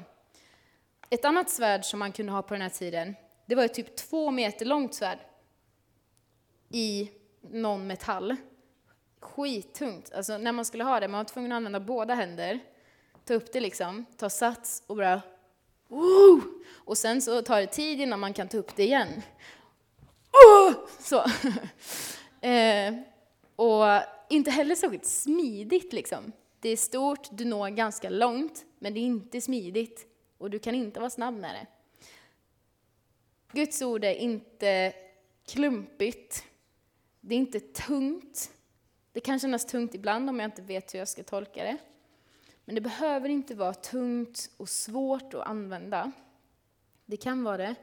Ett annat svärd som man kunde ha på den här tiden, det var ett typ två meter långt svärd i någon metall skittungt. Alltså när man skulle ha det, man var tvungen att använda båda händer, ta upp det liksom, ta sats och bara Woo! Och sen så tar det tid innan man kan ta upp det igen. Oh! Så. eh, och inte heller särskilt smidigt liksom. Det är stort, du når ganska långt, men det är inte smidigt och du kan inte vara snabb med det. Guds ord är inte klumpigt, det är inte tungt, det kan kännas tungt ibland om jag inte vet hur jag ska tolka det. Men det behöver inte vara tungt och svårt att använda. Det kan vara det,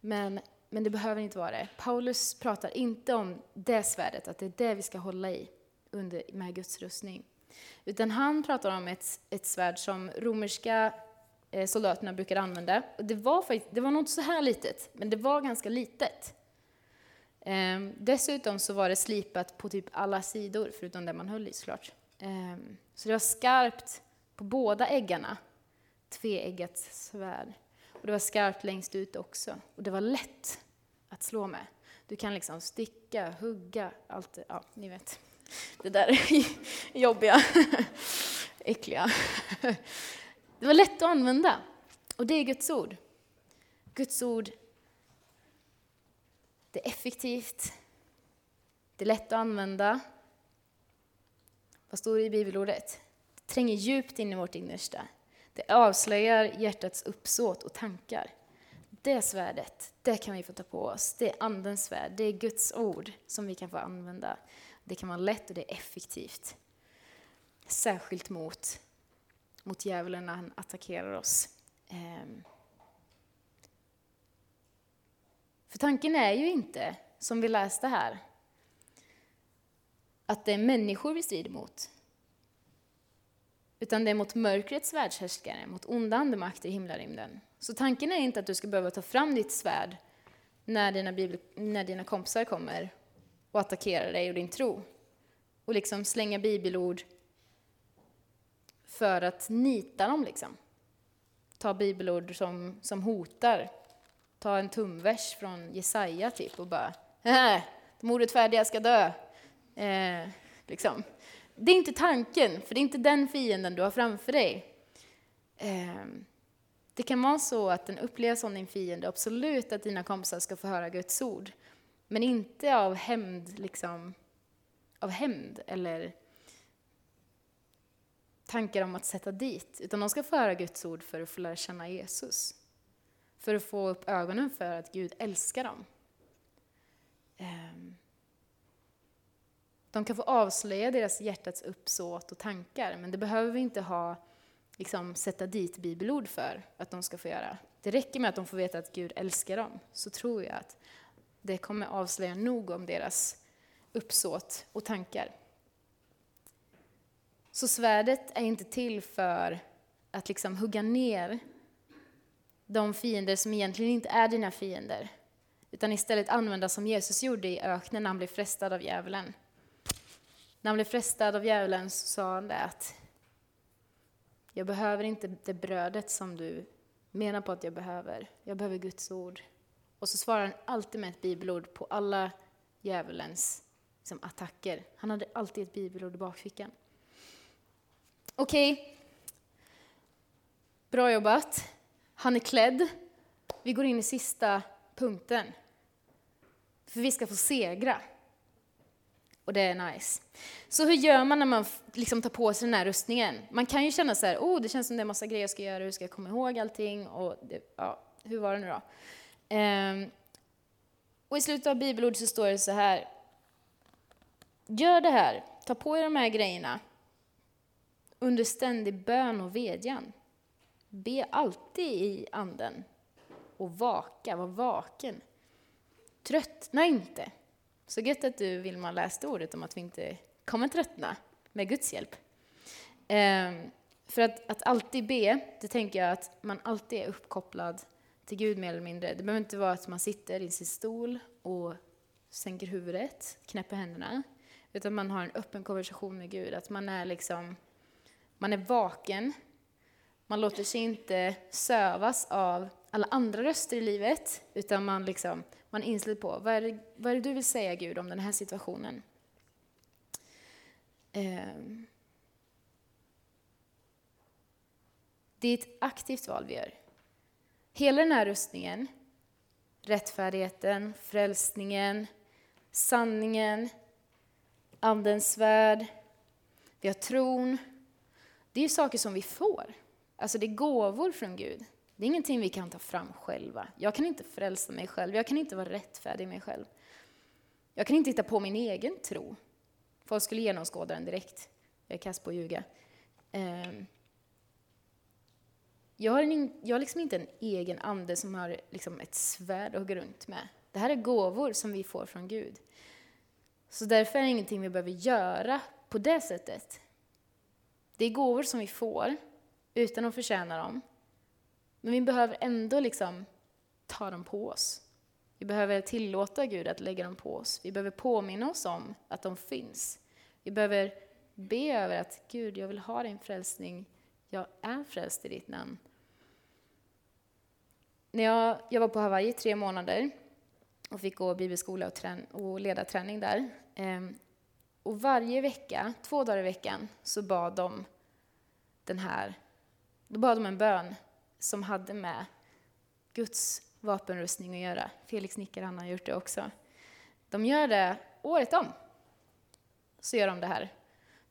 men, men det behöver inte vara det. Paulus pratar inte om det svärdet, att det är det vi ska hålla i under, med Guds rustning. Utan han pratar om ett, ett svärd som romerska eh, soldaterna brukade använda. Och det, var det var nog inte så här litet, men det var ganska litet. Ehm, dessutom så var det slipat på typ alla sidor, förutom det man höll i såklart. Ehm, så det var skarpt på båda äggarna, tveeggat svärd. Och det var skarpt längst ut också. Och det var lätt att slå med. Du kan liksom sticka, hugga, allt ja, ni vet. Det där är jobbiga, äckliga. Det var lätt att använda. Och det är Guds ord. Guds ord det är effektivt. Det är lätt att använda. Vad står det i bibelordet? Det tränger djupt in i vårt innersta. Det avslöjar hjärtats uppsåt och tankar. Det svärdet, det kan vi få ta på oss. Det är Andens svärd, det är Guds ord som vi kan få använda. Det kan vara lätt och det är effektivt. Särskilt mot, mot djävulen när han attackerar oss. Ehm. Um, för tanken är ju inte, som vi läste här, att det är människor vi strider mot. Utan det är mot mörkrets världshärskare, mot onda andemakter i himlarymden. Så tanken är inte att du ska behöva ta fram ditt svärd när dina, bibel, när dina kompisar kommer och attackerar dig och din tro. Och liksom slänga bibelord för att nita dem. Liksom. Ta bibelord som, som hotar ta en tumvers från Jesaja typ och bara äh, de orättfärdiga ska dö. Eh, liksom. Det är inte tanken, för det är inte den fienden du har framför dig. Eh, det kan vara så att den upplevs som din fiende, absolut att dina kompisar ska få höra Guds ord, men inte av hämnd, liksom, av hämnd eller tankar om att sätta dit, utan de ska få höra Guds ord för att få lära känna Jesus för att få upp ögonen för att Gud älskar dem. Ehm, de kan få avslöja deras hjärtats uppsåt och tankar, men det behöver vi inte ha, liksom, sätta dit bibelord för att de ska få göra. Det räcker med att de får veta att Gud älskar dem, så tror jag att det kommer avslöja nog om deras uppsåt och tankar. Så svärdet är inte till för att liksom hugga ner de fiender som egentligen inte är dina fiender, utan istället använda som Jesus gjorde i öknen när han blev frestad av djävulen. När han blev frestad av djävulen så sa han det att jag behöver inte det brödet som du menar på att jag behöver. Jag behöver Guds ord. Och så svarar han alltid med ett bibelord på alla djävulens liksom, attacker. Han hade alltid ett bibelord i bakfickan. Okej. Okay. Bra jobbat. Han är klädd. Vi går in i sista punkten. För vi ska få segra. Och det är nice. Så hur gör man när man liksom tar på sig den här rustningen? Man kan ju känna så här, oh, det känns som det är massa grejer jag ska göra, hur ska jag komma ihåg allting? Och det, ja, hur var det nu då? Ehm, och i slutet av bibelordet så står det så här, gör det här, ta på er de här grejerna under ständig bön och vedjan. Be alltid i anden och vaka, var vaken. Tröttna inte. Så gött att du, Vilma, läste ordet om att vi inte kommer tröttna med Guds hjälp. Ehm, för att, att alltid be, det tänker jag att man alltid är uppkopplad till Gud mer eller mindre. Det behöver inte vara att man sitter i sin stol och sänker huvudet, knäpper händerna, utan man har en öppen konversation med Gud. Att man är liksom, man är vaken, man låter sig inte sövas av alla andra röster i livet, utan man, liksom, man är inställd på vad är, det, vad är det du vill säga Gud om den här situationen? Ehm. Det är ett aktivt val vi gör. Hela den här rustningen, rättfärdigheten, frälsningen, sanningen, Andens svärd, vi har tron. Det är saker som vi får. Alltså det är gåvor från Gud. Det är ingenting vi kan ta fram själva. Jag kan inte frälsa mig själv, jag kan inte vara rättfärdig mig själv. Jag kan inte hitta på min egen tro. Folk skulle genomskåda den direkt. Jag är kass på att ljuga. Ehm, jag har, en, jag har liksom inte en egen ande som har liksom ett svärd att gå runt med. Det här är gåvor som vi får från Gud. Så därför är det ingenting vi behöver göra på det sättet. Det är gåvor som vi får utan att förtjäna dem. Men vi behöver ändå liksom ta dem på oss. Vi behöver tillåta Gud att lägga dem på oss. Vi behöver påminna oss om att de finns. Vi behöver be över att Gud, jag vill ha din frälsning. Jag är frälst i ditt namn. När jag, jag var på Hawaii i tre månader och fick gå bibelskola och, trän, och leda träning där. Ehm, och varje vecka, två dagar i veckan, så bad de den här, då bad de en bön som hade med Guds vapenrustning att göra. Felix nickar, han har gjort det också. De gör det året om. Så gör de det här.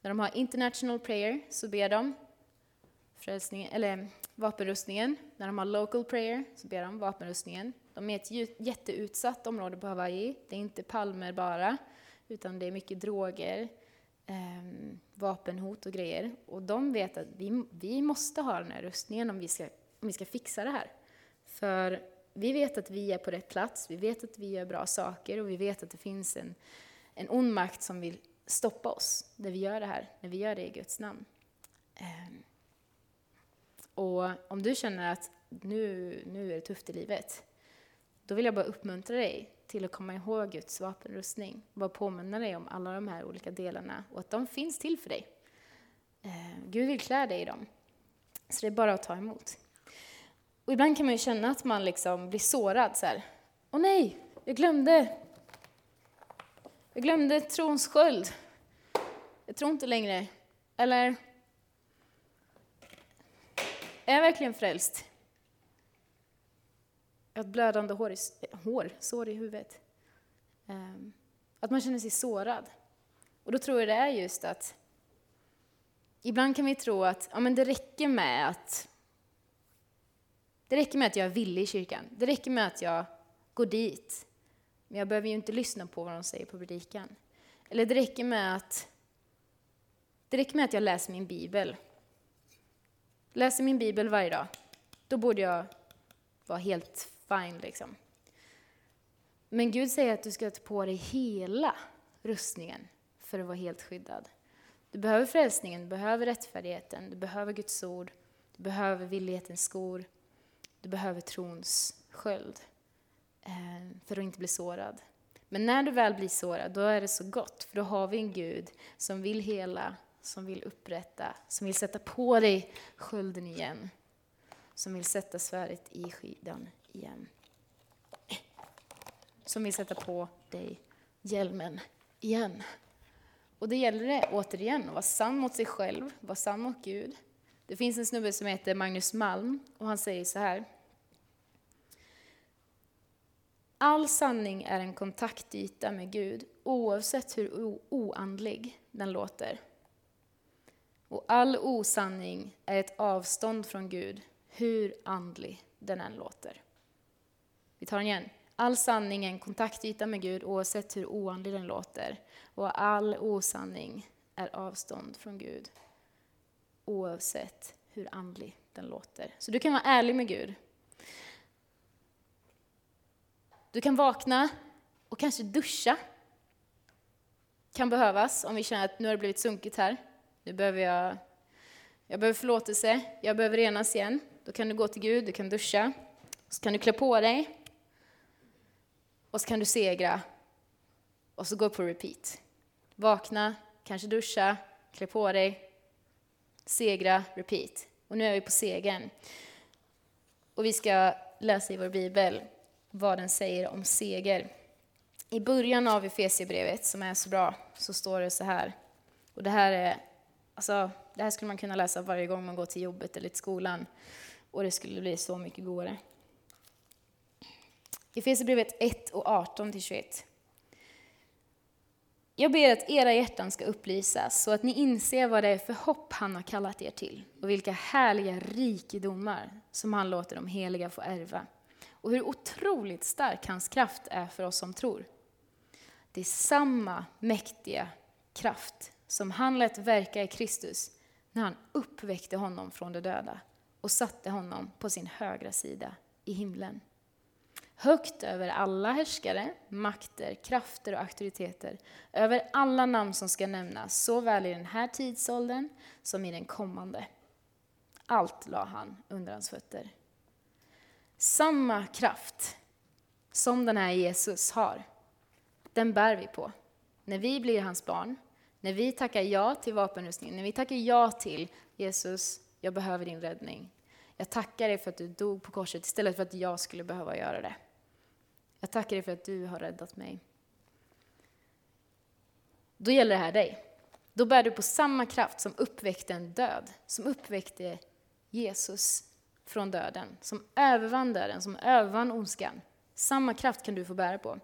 När de har international prayer så ber de frälsningen, eller vapenrustningen. När de har local prayer så ber de vapenrustningen. De är ett jätteutsatt område på Hawaii. Det är inte palmer bara, utan det är mycket droger, eh, vapenhot och grejer. Och de vet att vi, vi måste ha den här rustningen om vi, ska, om vi ska fixa det här. För vi vet att vi är på rätt plats, vi vet att vi gör bra saker och vi vet att det finns en, en ond makt som vill stoppa oss när vi gör det här, när vi gör det i Guds namn. Eh, och om du känner att nu, nu är det tufft i livet, då vill jag bara uppmuntra dig till att komma ihåg Guds vapenrustning. Bara påminna dig om alla de här olika delarna och att de finns till för dig. Eh, Gud vill klä dig i dem. Så det är bara att ta emot. Och ibland kan man ju känna att man liksom blir sårad så här. Åh nej, jag glömde. Jag glömde trons sköld. Jag tror inte längre. Eller, är jag verkligen frälst? Ett blödande hår, i, hår sår i huvudet. Ehm, att man känner sig sårad. Och då tror jag det är just att ibland kan vi tro att ja, men det räcker med att Det räcker med att jag är villig i kyrkan. Det räcker med att jag går dit. Men jag behöver ju inte lyssna på vad de säger på predikan. Eller det räcker med att det räcker med att jag läser min bibel. Läser min bibel varje dag, då borde jag vara helt fine liksom. Men Gud säger att du ska ta på dig hela rustningen för att vara helt skyddad. Du behöver frälsningen, du behöver rättfärdigheten, du behöver Guds ord, du behöver villighetens skor, du behöver trons sköld eh, för att inte bli sårad. Men när du väl blir sårad, då är det så gott, för då har vi en Gud som vill hela, som vill upprätta, som vill sätta på dig skölden igen, som vill sätta svärdet i skidan igen. Som vill sätta på dig hjälmen igen. Och det gäller det återigen att vara sann mot sig själv, vara sann mot Gud. Det finns en snubbe som heter Magnus Malm och han säger så här. All sanning är en kontaktyta med Gud oavsett hur oandlig den låter. Och all osanning är ett avstånd från Gud, hur andlig den än låter. Vi tar den igen. All sanning är en kontaktyta med Gud oavsett hur oandlig den låter. Och all osanning är avstånd från Gud oavsett hur andlig den låter. Så du kan vara ärlig med Gud. Du kan vakna och kanske duscha. Kan behövas om vi känner att nu har det blivit sunkigt här. Nu behöver jag, jag behöver förlåtelse, jag behöver renas igen. Då kan du gå till Gud, du kan duscha. Så kan du klä på dig. Och så kan du segra. Och så gå på repeat. Vakna, kanske duscha, klä på dig, segra, repeat. Och nu är vi på segern. Och vi ska läsa i vår bibel vad den säger om seger. I början av Efesierbrevet, som är så bra, så står det så här. Och det här är, alltså, det här skulle man kunna läsa varje gång man går till jobbet eller till skolan. Och det skulle bli så mycket godare. Efesierbrevet 1 och 18 till 21. Jag ber att era hjärtan ska upplysas så att ni inser vad det är för hopp han har kallat er till och vilka härliga rikedomar som han låter de heliga få ärva och hur otroligt stark hans kraft är för oss som tror. Det är samma mäktiga kraft som han lät verka i Kristus när han uppväckte honom från de döda och satte honom på sin högra sida i himlen högt över alla härskare, makter, krafter och auktoriteter, över alla namn som ska nämnas, såväl i den här tidsåldern som i den kommande. Allt la han under hans fötter. Samma kraft som den här Jesus har, den bär vi på. När vi blir hans barn, när vi tackar ja till vapenrustningen, när vi tackar ja till Jesus, jag behöver din räddning. Jag tackar dig för att du dog på korset istället för att jag skulle behöva göra det. Jag tackar dig för att du har räddat mig. Då gäller det här dig. Då bär du på samma kraft som uppväckte en död, som uppväckte Jesus från döden, som övervann döden, som övervann ondskan. Samma kraft kan du få bära på.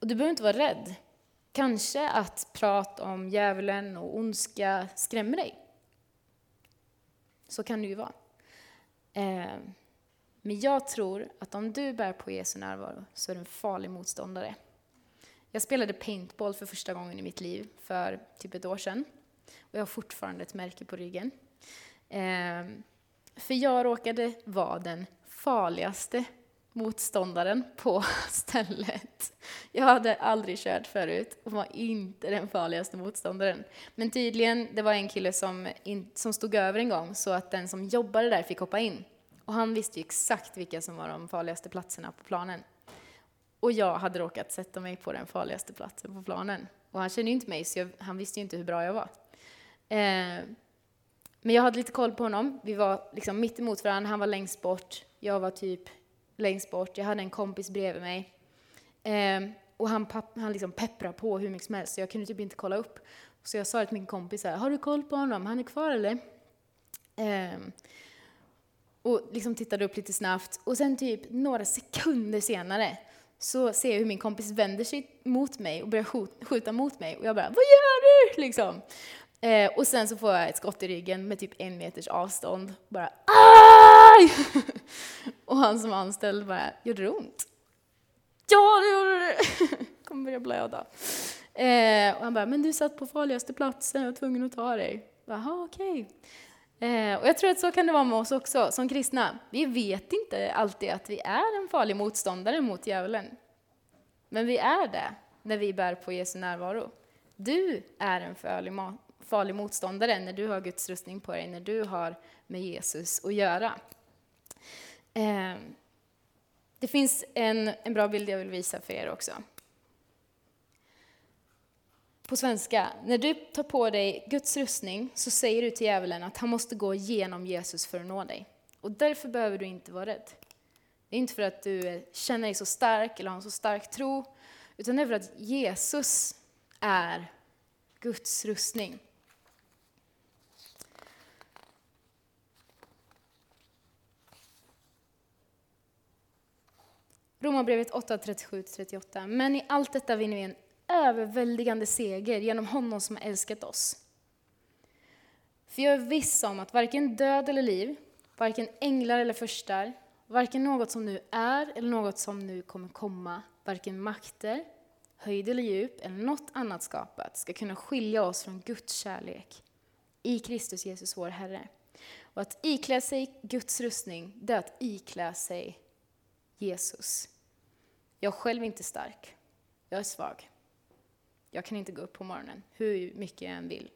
Och du behöver inte vara rädd. Kanske att prat om djävulen och ondska skrämmer dig. Så kan det ju vara. Eh, men jag tror att om du bär på Jesu närvaro så är du en farlig motståndare. Jag spelade paintball för första gången i mitt liv för typ ett år sedan. Och jag har fortfarande ett märke på ryggen. Ehm, för jag råkade vara den farligaste motståndaren på stället. Jag hade aldrig kört förut och var inte den farligaste motståndaren. Men tydligen, det var en kille som, in, som stod över en gång så att den som jobbade där fick hoppa in. Och han visste ju exakt vilka som var de farligaste platserna på planen. Och jag hade råkat sätta mig på den farligaste platsen på planen. Och han kände ju inte mig, så jag, han visste ju inte hur bra jag var. Eh, men jag hade lite koll på honom. Vi var liksom mitt emot varandra. Han var längst bort. Jag var typ längst bort. Jag hade en kompis bredvid mig. Eh, och han, han liksom pepprade på hur mycket som helst, så jag kunde typ inte kolla upp. Så jag sa till min kompis här, har du koll på honom? Han är kvar eller? Eh, och liksom tittade upp lite snabbt. Och sen typ några sekunder senare så ser jag hur min kompis vänder sig mot mig och börjar skjuta mot mig. Och jag bara, vad gör du? Liksom. Eh, och sen så får jag ett skott i ryggen med typ en meters avstånd. Bara, aj! och han som var anställd bara, gjorde det ont? Ja, det gjorde det! kommer börja blöda. Eh, och han bara, men du satt på farligaste platsen, jag var tvungen att ta dig. Jaha, okej. Okay. Eh, och jag tror att så kan det vara med oss också, som kristna. Vi vet inte alltid att vi är en farlig motståndare mot djävulen. Men vi är det när vi bär på Jesu närvaro. Du är en farlig, farlig motståndare när du har Guds rustning på dig, när du har med Jesus att göra. Eh, det finns en, en bra bild jag vill visa för er också. På svenska, när du tar på dig Guds rustning så säger du till djävulen att han måste gå genom Jesus för att nå dig. Och därför behöver du inte vara rädd. Det är inte för att du känner dig så stark eller har en så stark tro, utan det är för att Jesus är Guds rustning. Romarbrevet 8.37-38. Men i allt detta vinner vi en överväldigande seger genom honom som har älskat oss. För jag är viss om att varken död eller liv, varken änglar eller förstar, varken något som nu är eller något som nu kommer komma, varken makter, höjd eller djup eller något annat skapat ska kunna skilja oss från Guds kärlek i Kristus Jesus vår Herre. Och att iklä sig Guds rustning, det är att iklä sig Jesus. Jag själv är inte stark. Jag är svag. Jag kan inte gå upp på morgonen, hur mycket jag än vill.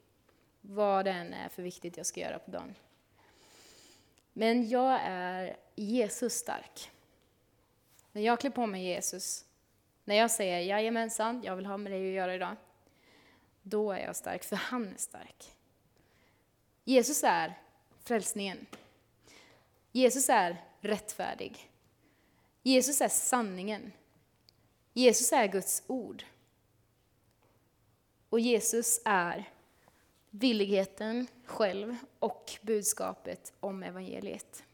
Vad det än är för viktigt jag ska göra på dagen. Men jag är Jesus stark. När jag klär på mig Jesus, när jag säger jajamensan, jag vill ha med dig att göra idag, då är jag stark, för han är stark. Jesus är frälsningen. Jesus är rättfärdig. Jesus är sanningen. Jesus är Guds ord. Och Jesus är villigheten själv och budskapet om evangeliet.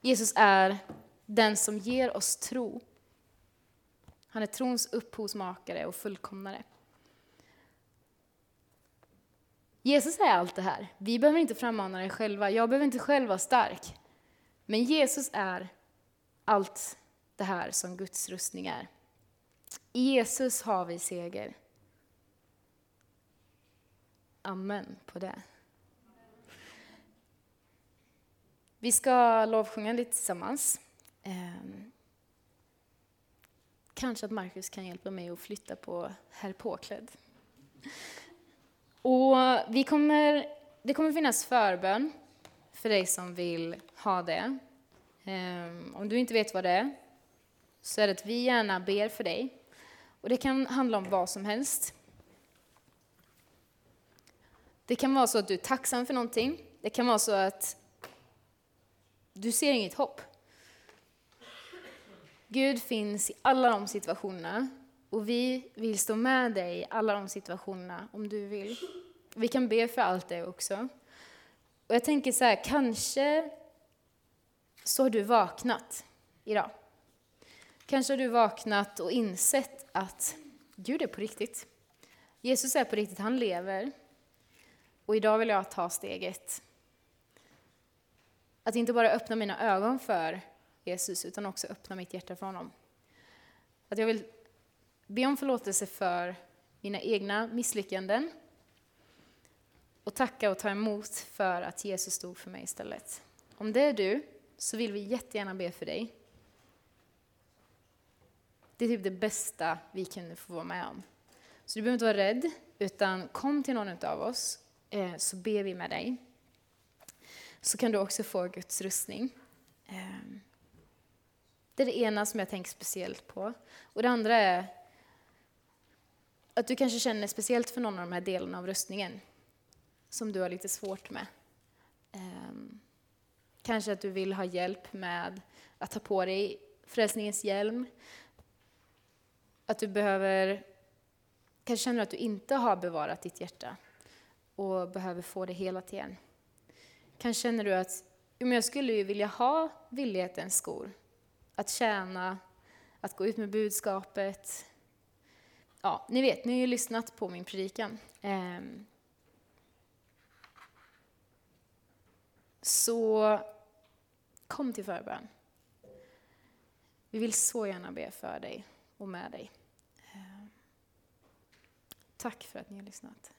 Jesus är den som ger oss tro. Han är trons upphovsmakare och fullkomnare. Jesus är allt det här. Vi behöver inte frammana det själva. Jag behöver inte själv vara stark. Men Jesus är allt det här som Guds rustning är. I Jesus har vi seger. Amen på det. Vi ska lovsjunga lite tillsammans. Ehm, kanske att Markus kan hjälpa mig att flytta på Herr påklädd. Och vi kommer, det kommer finnas förbön för dig som vill ha det. Ehm, om du inte vet vad det är, så är det att vi gärna ber för dig. Och det kan handla om vad som helst. Det kan vara så att du är tacksam för någonting. Det kan vara så att du ser inget hopp. Gud finns i alla de situationerna och vi vill stå med dig i alla de situationerna om du vill. Vi kan be för allt det också. Och jag tänker så här, kanske så har du vaknat idag. Kanske har du vaknat och insett att Gud är på riktigt. Jesus är på riktigt, han lever. Och idag vill jag ta steget. Att inte bara öppna mina ögon för Jesus, utan också öppna mitt hjärta för honom. Att jag vill be om förlåtelse för mina egna misslyckanden och tacka och ta emot för att Jesus stod för mig istället. Om det är du, så vill vi jättegärna be för dig. Det är typ det bästa vi kunde få vara med om. Så du behöver inte vara rädd, utan kom till någon av oss eh, så ber vi med dig. Så kan du också få Guds rustning. Eh, det är det ena som jag tänker speciellt på. Och det andra är att du kanske känner speciellt för någon av de här delarna av rustningen som du har lite svårt med. Ehm, kanske att du vill ha hjälp med att ta på dig frälsningens hjälm, att du behöver, kanske känner att du inte har bevarat ditt hjärta och behöver få det helat igen. Kanske känner du att men jag skulle ju vilja ha villighetens skor. Att tjäna, att gå ut med budskapet. Ja, ni vet, ni har ju lyssnat på min predikan. Ehm. Så kom till förbön. Vi vill så gärna be för dig och med dig. Tack för att ni har lyssnat.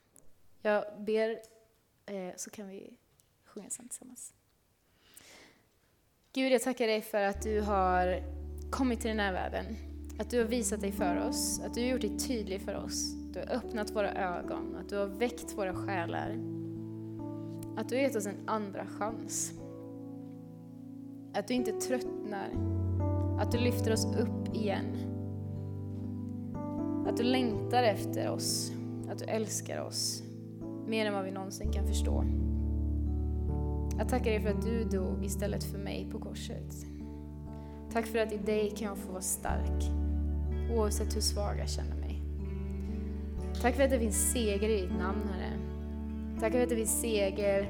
Jag ber eh, så kan vi sjunga sen tillsammans. Gud, jag tackar dig för att du har kommit till den här världen. Att du har visat dig för oss, att du har gjort dig tydlig för oss. Du har öppnat våra ögon, att du har väckt våra själar. Att du har gett oss en andra chans. Att du inte tröttnar. Att du lyfter oss upp igen. Att du längtar efter oss. Att du älskar oss. Mer än vad vi någonsin kan förstå. Jag tackar dig för att du dog istället för mig på korset. Tack för att i dig kan jag få vara stark, oavsett hur svag jag känner mig. Tack för att det finns seger i ditt namn, Herre. Tack för att det finns seger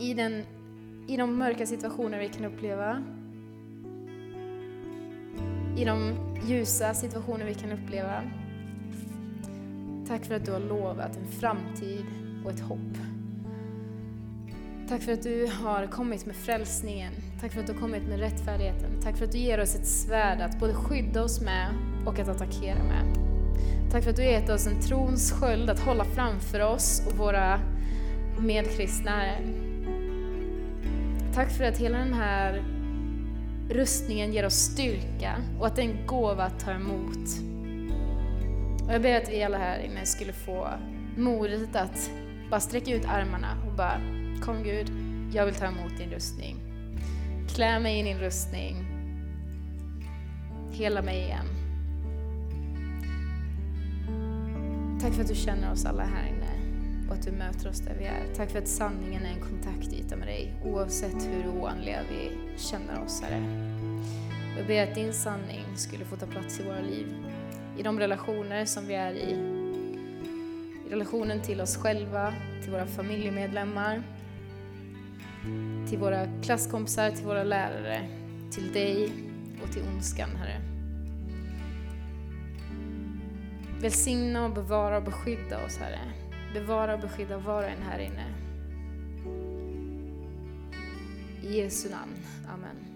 i, den, i de mörka situationer vi kan uppleva. I de ljusa situationer vi kan uppleva. Tack för att du har lovat en framtid och ett hopp. Tack för att du har kommit med frälsningen. Tack för att du har kommit med rättfärdigheten. Tack för att du ger oss ett svärd att både skydda oss med och att attackera med. Tack för att du har gett oss en trons sköld att hålla framför oss och våra medkristna. Tack för att hela den här rustningen ger oss styrka och att det är en gåva att ta emot. Och jag ber att vi alla här inne skulle få modet att bara sträcka ut armarna och bara Kom Gud, jag vill ta emot din rustning. Klä mig i din rustning. Hela mig igen. Tack för att du känner oss alla här inne och att du möter oss där vi är. Tack för att sanningen är en kontaktyta med dig oavsett hur oanliga vi känner oss, Herre. Jag ber att din sanning skulle få ta plats i våra liv, i de relationer som vi är i, i relationen till oss själva, till våra familjemedlemmar, till våra klasskompisar, till våra lärare, till dig och till ondskan, Herre. Välsigna och bevara och beskydda oss, Herre. Bevara och beskydda var och en här inne. I Jesu namn. Amen.